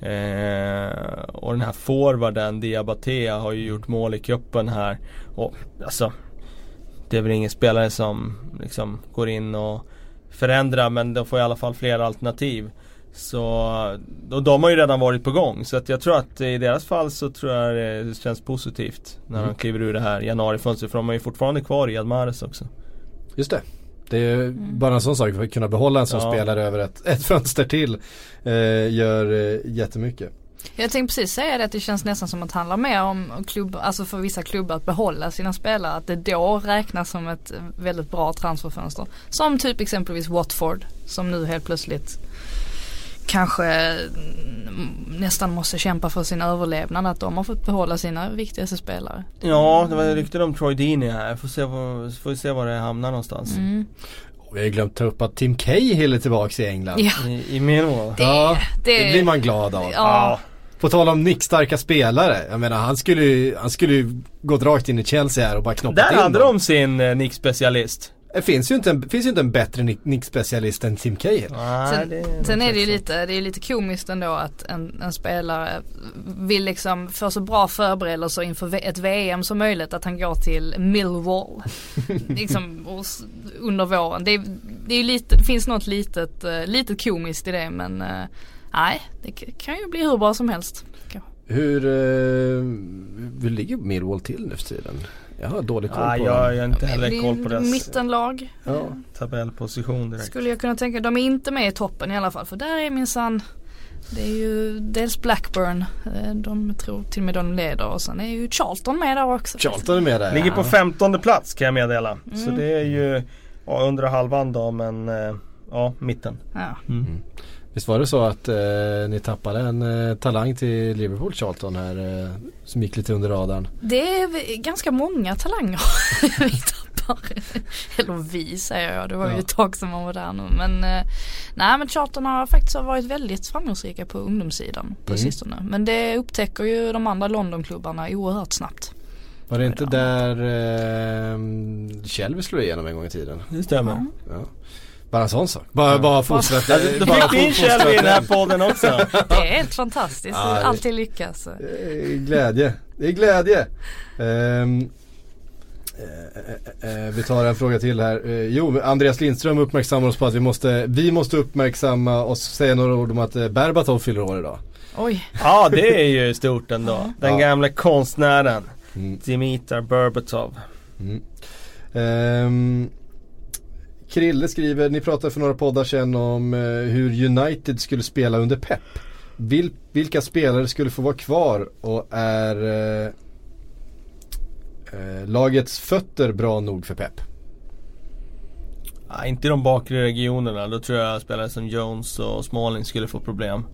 Eh, och den här forwarden, Diabaté, har ju gjort mål i cupen här. Och alltså, det är väl ingen spelare som liksom går in och förändrar men de får i alla fall fler alternativ. Så, och de har ju redan varit på gång. Så att jag tror att i deras fall så tror jag det känns positivt när Mm. de kliver ur det här januarifönstret. För de är ju fortfarande kvar i Admares också. Just det. Det är ju bara en sån sak, för att kunna behålla en sån Ja. spelare över ett, ett fönster till eh, gör eh, jättemycket. Jag tänkte precis säga det att det känns nästan som att det handlar mer om klubb, alltså för vissa klubbar att behålla sina spelare. Att det då räknas som ett väldigt bra transferfönster. Som typ exempelvis Watford som nu helt plötsligt kanske nästan måste kämpa för sin överlevnad. Att de har fått behålla sina viktigaste spelare. Ja, det var rykten om Troy Deeney här. Får se, var, får se var det hamnar någonstans. Mm. Vi har ju glömt ta upp att Tim Cahill är tillbaks i England. Ja, I, I Millwall. Ja, det, det- blir man glad av. ja. På tal om nickstarka spelare. Jag menar han skulle ju, han skulle ju gått rakt in i Chelsea här och bara knoppat Där in hade dem. de sin eh, nickspecialist. Det finns ju inte en, finns ju inte en bättre nick- nickspecialist än Tim Cahill. Nej, Sen, det sen är det ju så. lite, det är lite komiskt ändå att en, en spelare vill liksom få så bra förberedelser inför ett VM som möjligt att han går till Millwall. <laughs> liksom under våren. Det, är- det, är ju lite, det finns något litet, eh, litet komiskt i det men eh, nej det kan ju bli hur bra som helst. Hur, eh, hur ligger Millwall till nu för tiden? Jag har dålig koll Ja, på jag har inte heller koll på deras Mittenlag. Ja. tabellposition direkt. Skulle jag kunna tänka, de är inte med i toppen i alla fall för där är minsann det är ju dels Blackburn, eh, de tror till och med de leder och sen är ju Charlton med där också. Charlton är med där. Ligger på ja. femtonde plats kan jag meddela. Så Mm. det är ju ja, under halvan då men eh, ja, mitten. Ja. Mm. Visst var det så att eh, ni tappade en eh, talang till Liverpool Charlton här eh, som gick lite under radarn. Det är ganska många talanger <laughs> vi tappar. Eller vi säger jag, det var ju Ja. ett tag sedan man var där nu. Men eh, nej men Charlton har faktiskt varit väldigt framgångsrika på ungdomssidan på Mm. sistone. Men det upptäcker ju de andra Londonklubbarna oerhört snabbt. Var det inte Ja. där eh, Shelby slog igenom en gång i tiden? Det stämmer. Ja. Bara en sån sak. Bara, bara fortsätt. Då bara fick vi in Shelby i den här podden också. Det är helt fantastiskt, Ja, det- alltid lyckas. Det är glädje. Det är glädje. Eh, eh, eh, vi tar en fråga till här. Eh, jo, Andreas Lindström uppmärksammar oss på att vi måste, vi måste uppmärksamma och säga några ord om att eh, Berbatov fyller år idag. Oj, Ja det är ju stort ändå. Den Ja. gamla konstnären Mm. Dimitar Berbatov. Mm. Ehm, Krille skriver, ni pratade för några poddar sedan om eh, hur United skulle spela under Pep. Vil, vilka spelare skulle få vara kvar och är eh, eh, lagets fötter bra nog för Pep? Ja, inte i de bakre regionerna. Då tror jag spelare som Jones och Smalling skulle få problem.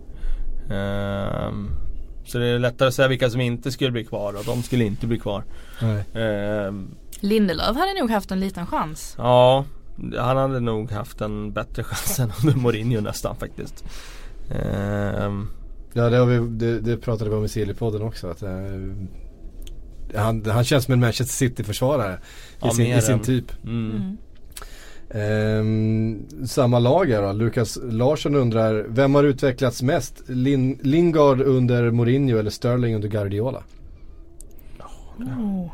Ehm, så det är lättare att säga vilka som inte skulle bli kvar och de skulle inte bli kvar. Ehm, Lindelöf hade nog haft en liten chans. ja, han hade nog haft en bättre chans än under Mourinho nästan faktiskt. Ehm, Ja det, har vi, det, det pratade vi om i Silly-podden också. Att, eh, han, han känns som en Manchester City-försvarare i, Ja, sin, i sin typ. mm. Mm. Ehm, samma lag här då. Lukas Larsson undrar, vem har utvecklats mest? Lin, Lingard under Mourinho eller Sterling under Guardiola? Oh.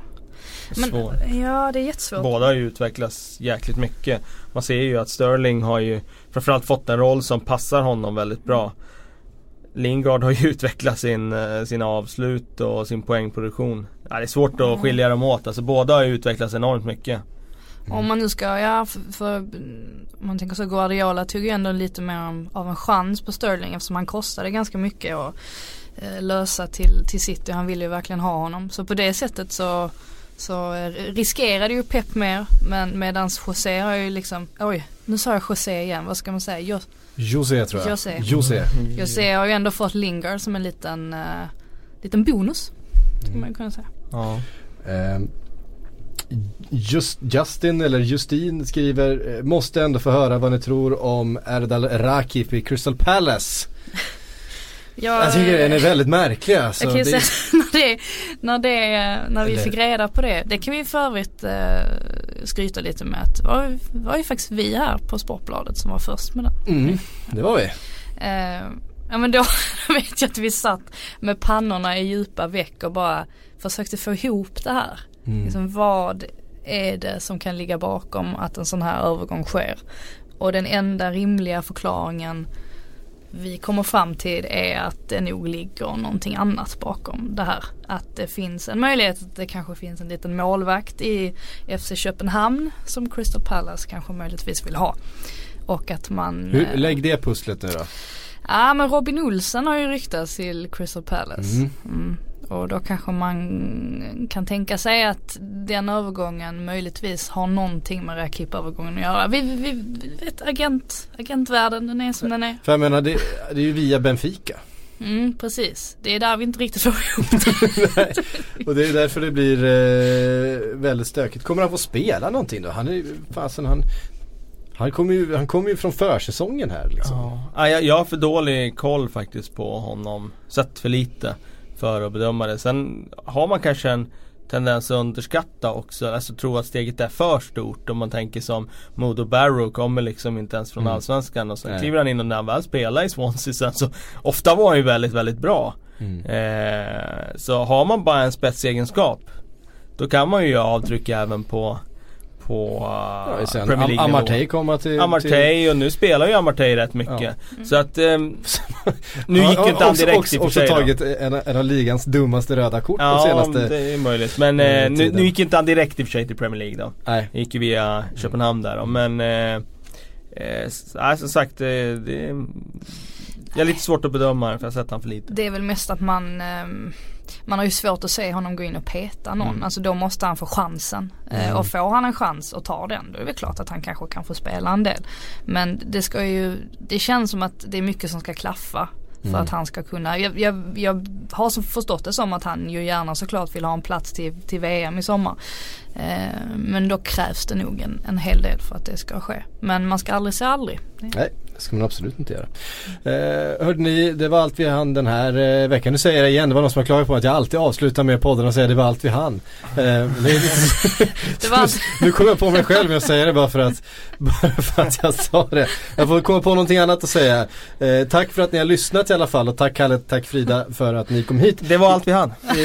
Svår. Men, ja det är jättesvårt. Båda har ju utvecklats jäkligt mycket. Man ser ju att Sterling har ju framförallt fått en roll som passar honom väldigt bra. Lingard har ju <laughs> utvecklat sin, eh, sina avslut och sin poängproduktion. Ja, det är svårt att skilja dem åt. Alltså båda har ju utvecklats enormt mycket. Om man nu ska, ja för, för om man tänker så Guardiola tog ju ändå lite mer om- av en chans på Sterling eftersom han kostade ganska mycket och eh, lösa till, till City. Han ville ju verkligen ha honom. Så på det sättet så så eh, riskerade ju Pep mer men medans José har ju liksom, oj nu sa jag José igen, vad ska man säga? Jo, José tror jag. José. José. José har ju ändå fått Lingard som en liten, uh, liten bonus. Skulle man kunna säga. Ja. Ehm, Just, Justin eller Justin skriver eh, Måste ändå få höra vad ni tror om Erdal Rakip i Crystal Palace. Jag, Jag tycker den är väldigt märklig alltså. jag kan ju Det- säga <laughs> när, det, när, det, när vi Eller- fick reda på det. Det kan vi för övrigt eh, skryta lite med att var, var ju faktiskt vi här på Sportbladet som var först med den. Mm, det var vi. Eh, ja men då <laughs> vet jag att vi satt med pannorna i djupa veck och bara försökte få ihop det här. Mm. Liksom, vad är det som kan ligga bakom att en sån här övergång sker? Och den enda rimliga förklaringen vi kommer fram till är att det nog ligger någonting annat bakom det här. Att det finns en möjlighet att det kanske finns en liten målvakt i FC Köpenhamn som Crystal Palace kanske möjligtvis vill ha. Och att man Hur, eh, lägg det pusslet nu då. Ja men Robin Olsen har ju ryktats till Crystal Palace. Mm. Mm. Och då kanske man kan tänka sig att den övergången möjligtvis har någonting med Rakip-övergången att göra. Vi, vi, vi vet agent, agentvärlden den är som den är. För jag menar det, det är ju via Benfica. Mm, precis. Det är där vi inte riktigt får ihop det. Och det är därför det blir eh, väldigt stökigt. Kommer han få spela någonting då? Han är fasen han han kommer ju, han kommer ju från försäsongen här liksom. Ja. Ja, jag, jag har för dålig koll faktiskt på honom. Sett för lite för att bedöma det. Sen har man kanske en tendens att underskatta också. Alltså tro att steget är för stort. Om man tänker som Modo Barrow kommer liksom inte ens från Mm. Allsvenskan. Och sen Nej. kliver han in och när han väl spelar i Swansea sen så ofta var han ju väldigt, väldigt bra. Mm. Eh, så har man bara en spetsegenskap Då kan man ju göra avtryck även på På Ja, uh, sen Premier Am- League Amartey komma till... Amartey och nu spelar ju Amartey rätt mycket. Så att ehm, Nu gick Ja, inte han också- direkt också, i och för också sig då. tagit en, en av ligans dummaste röda kort de Ja senaste... det är möjligt. Men eh, eh, nu, nu gick inte han direkt i och för sig till Premier League då. Nej. Det gick ju via Köpenhamn där då. Men eh, eh, som sagt eh, det är Jag är lite svårt att bedöma för jag har sett han för lite. Det är väl mest att man ehm, man har ju svårt att se honom gå in och peta någon. Mm. Alltså då måste han få chansen. Eh, Mm. och får han en chans och tar den då är det väl klart att han kanske kan få spela en del. Men det ska ju, det känns som att det är mycket som ska klaffa. För Mm. att han ska kunna, jag, jag, jag har förstått det som att han ju gärna såklart vill ha en plats till, till VM i sommar. Eh, men då krävs det nog en, en hel del för att det ska ske. Men man ska aldrig säga aldrig. Det- Nej, det ska man absolut inte göra. Eh, hörde ni, det var allt vi hann den här eh, veckan. Nu säger jag det igen, det var någon som har klagat på att jag alltid avslutar med podden och säger det var allt vi hann. Eh, <laughs> det var allt- nu kommer jag på mig själv med att säga det bara för att, bara för att jag sa det. Jag får komma på någonting annat att säga. Eh, tack för att ni har lyssnat i alla fall och tack Kalle, tack Frida för att ni kom hit. Det var allt vi hann I,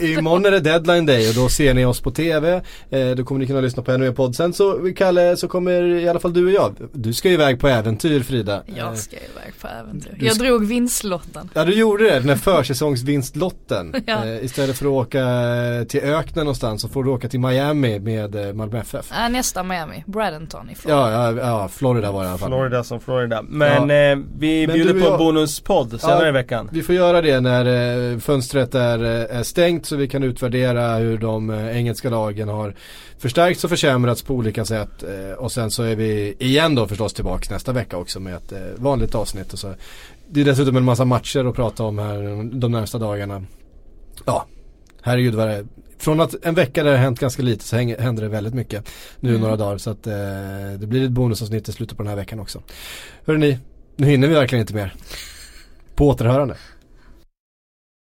i, imorgon är det deadline day och då ser ni oss på TV. Eh, då kommer ni kunna lyssna på ännu en podd. Sen så Kalle så kommer i alla fall du och jag. Du ska iväg på äventyr Frida. Eh, Jag ska iväg på äventyr. du Jag ska- drog vinstlotten. Ja du gjorde det, den här försäsongsvinstlotten. <laughs> Ja. eh, istället för att åka eh, till öknen någonstans så får du åka till Miami med eh, Malmö FF. Äh, nästa Miami, Bradenton i Florida. Ja, ja, ja, Florida var det i alla fall. Florida som Florida. Men Ja. eh, vi Men bjuder på en jag- bonuspodd senare Ja. i veckan. Vi får göra det när eh, fönstret är, eh, är stängt så vi kan utvärdera hur de eh, engelska lagen har förstärkts och försämrats på olika sätt. Eh, och sen så är vi igen då förstås tillbaks nästa vecka också med ett eh, vanligt avsnitt. Och så. Det är dessutom en massa matcher att prata om här de närmsta dagarna. Ja, herregud vad det är. Från att en vecka där det har hänt ganska lite så händer det väldigt mycket nu Mm. några dagar. Så att eh, det blir ett bonusavsnitt i slutet på den här veckan också. Hörrni, nu hinner vi verkligen inte mer. På återhörande.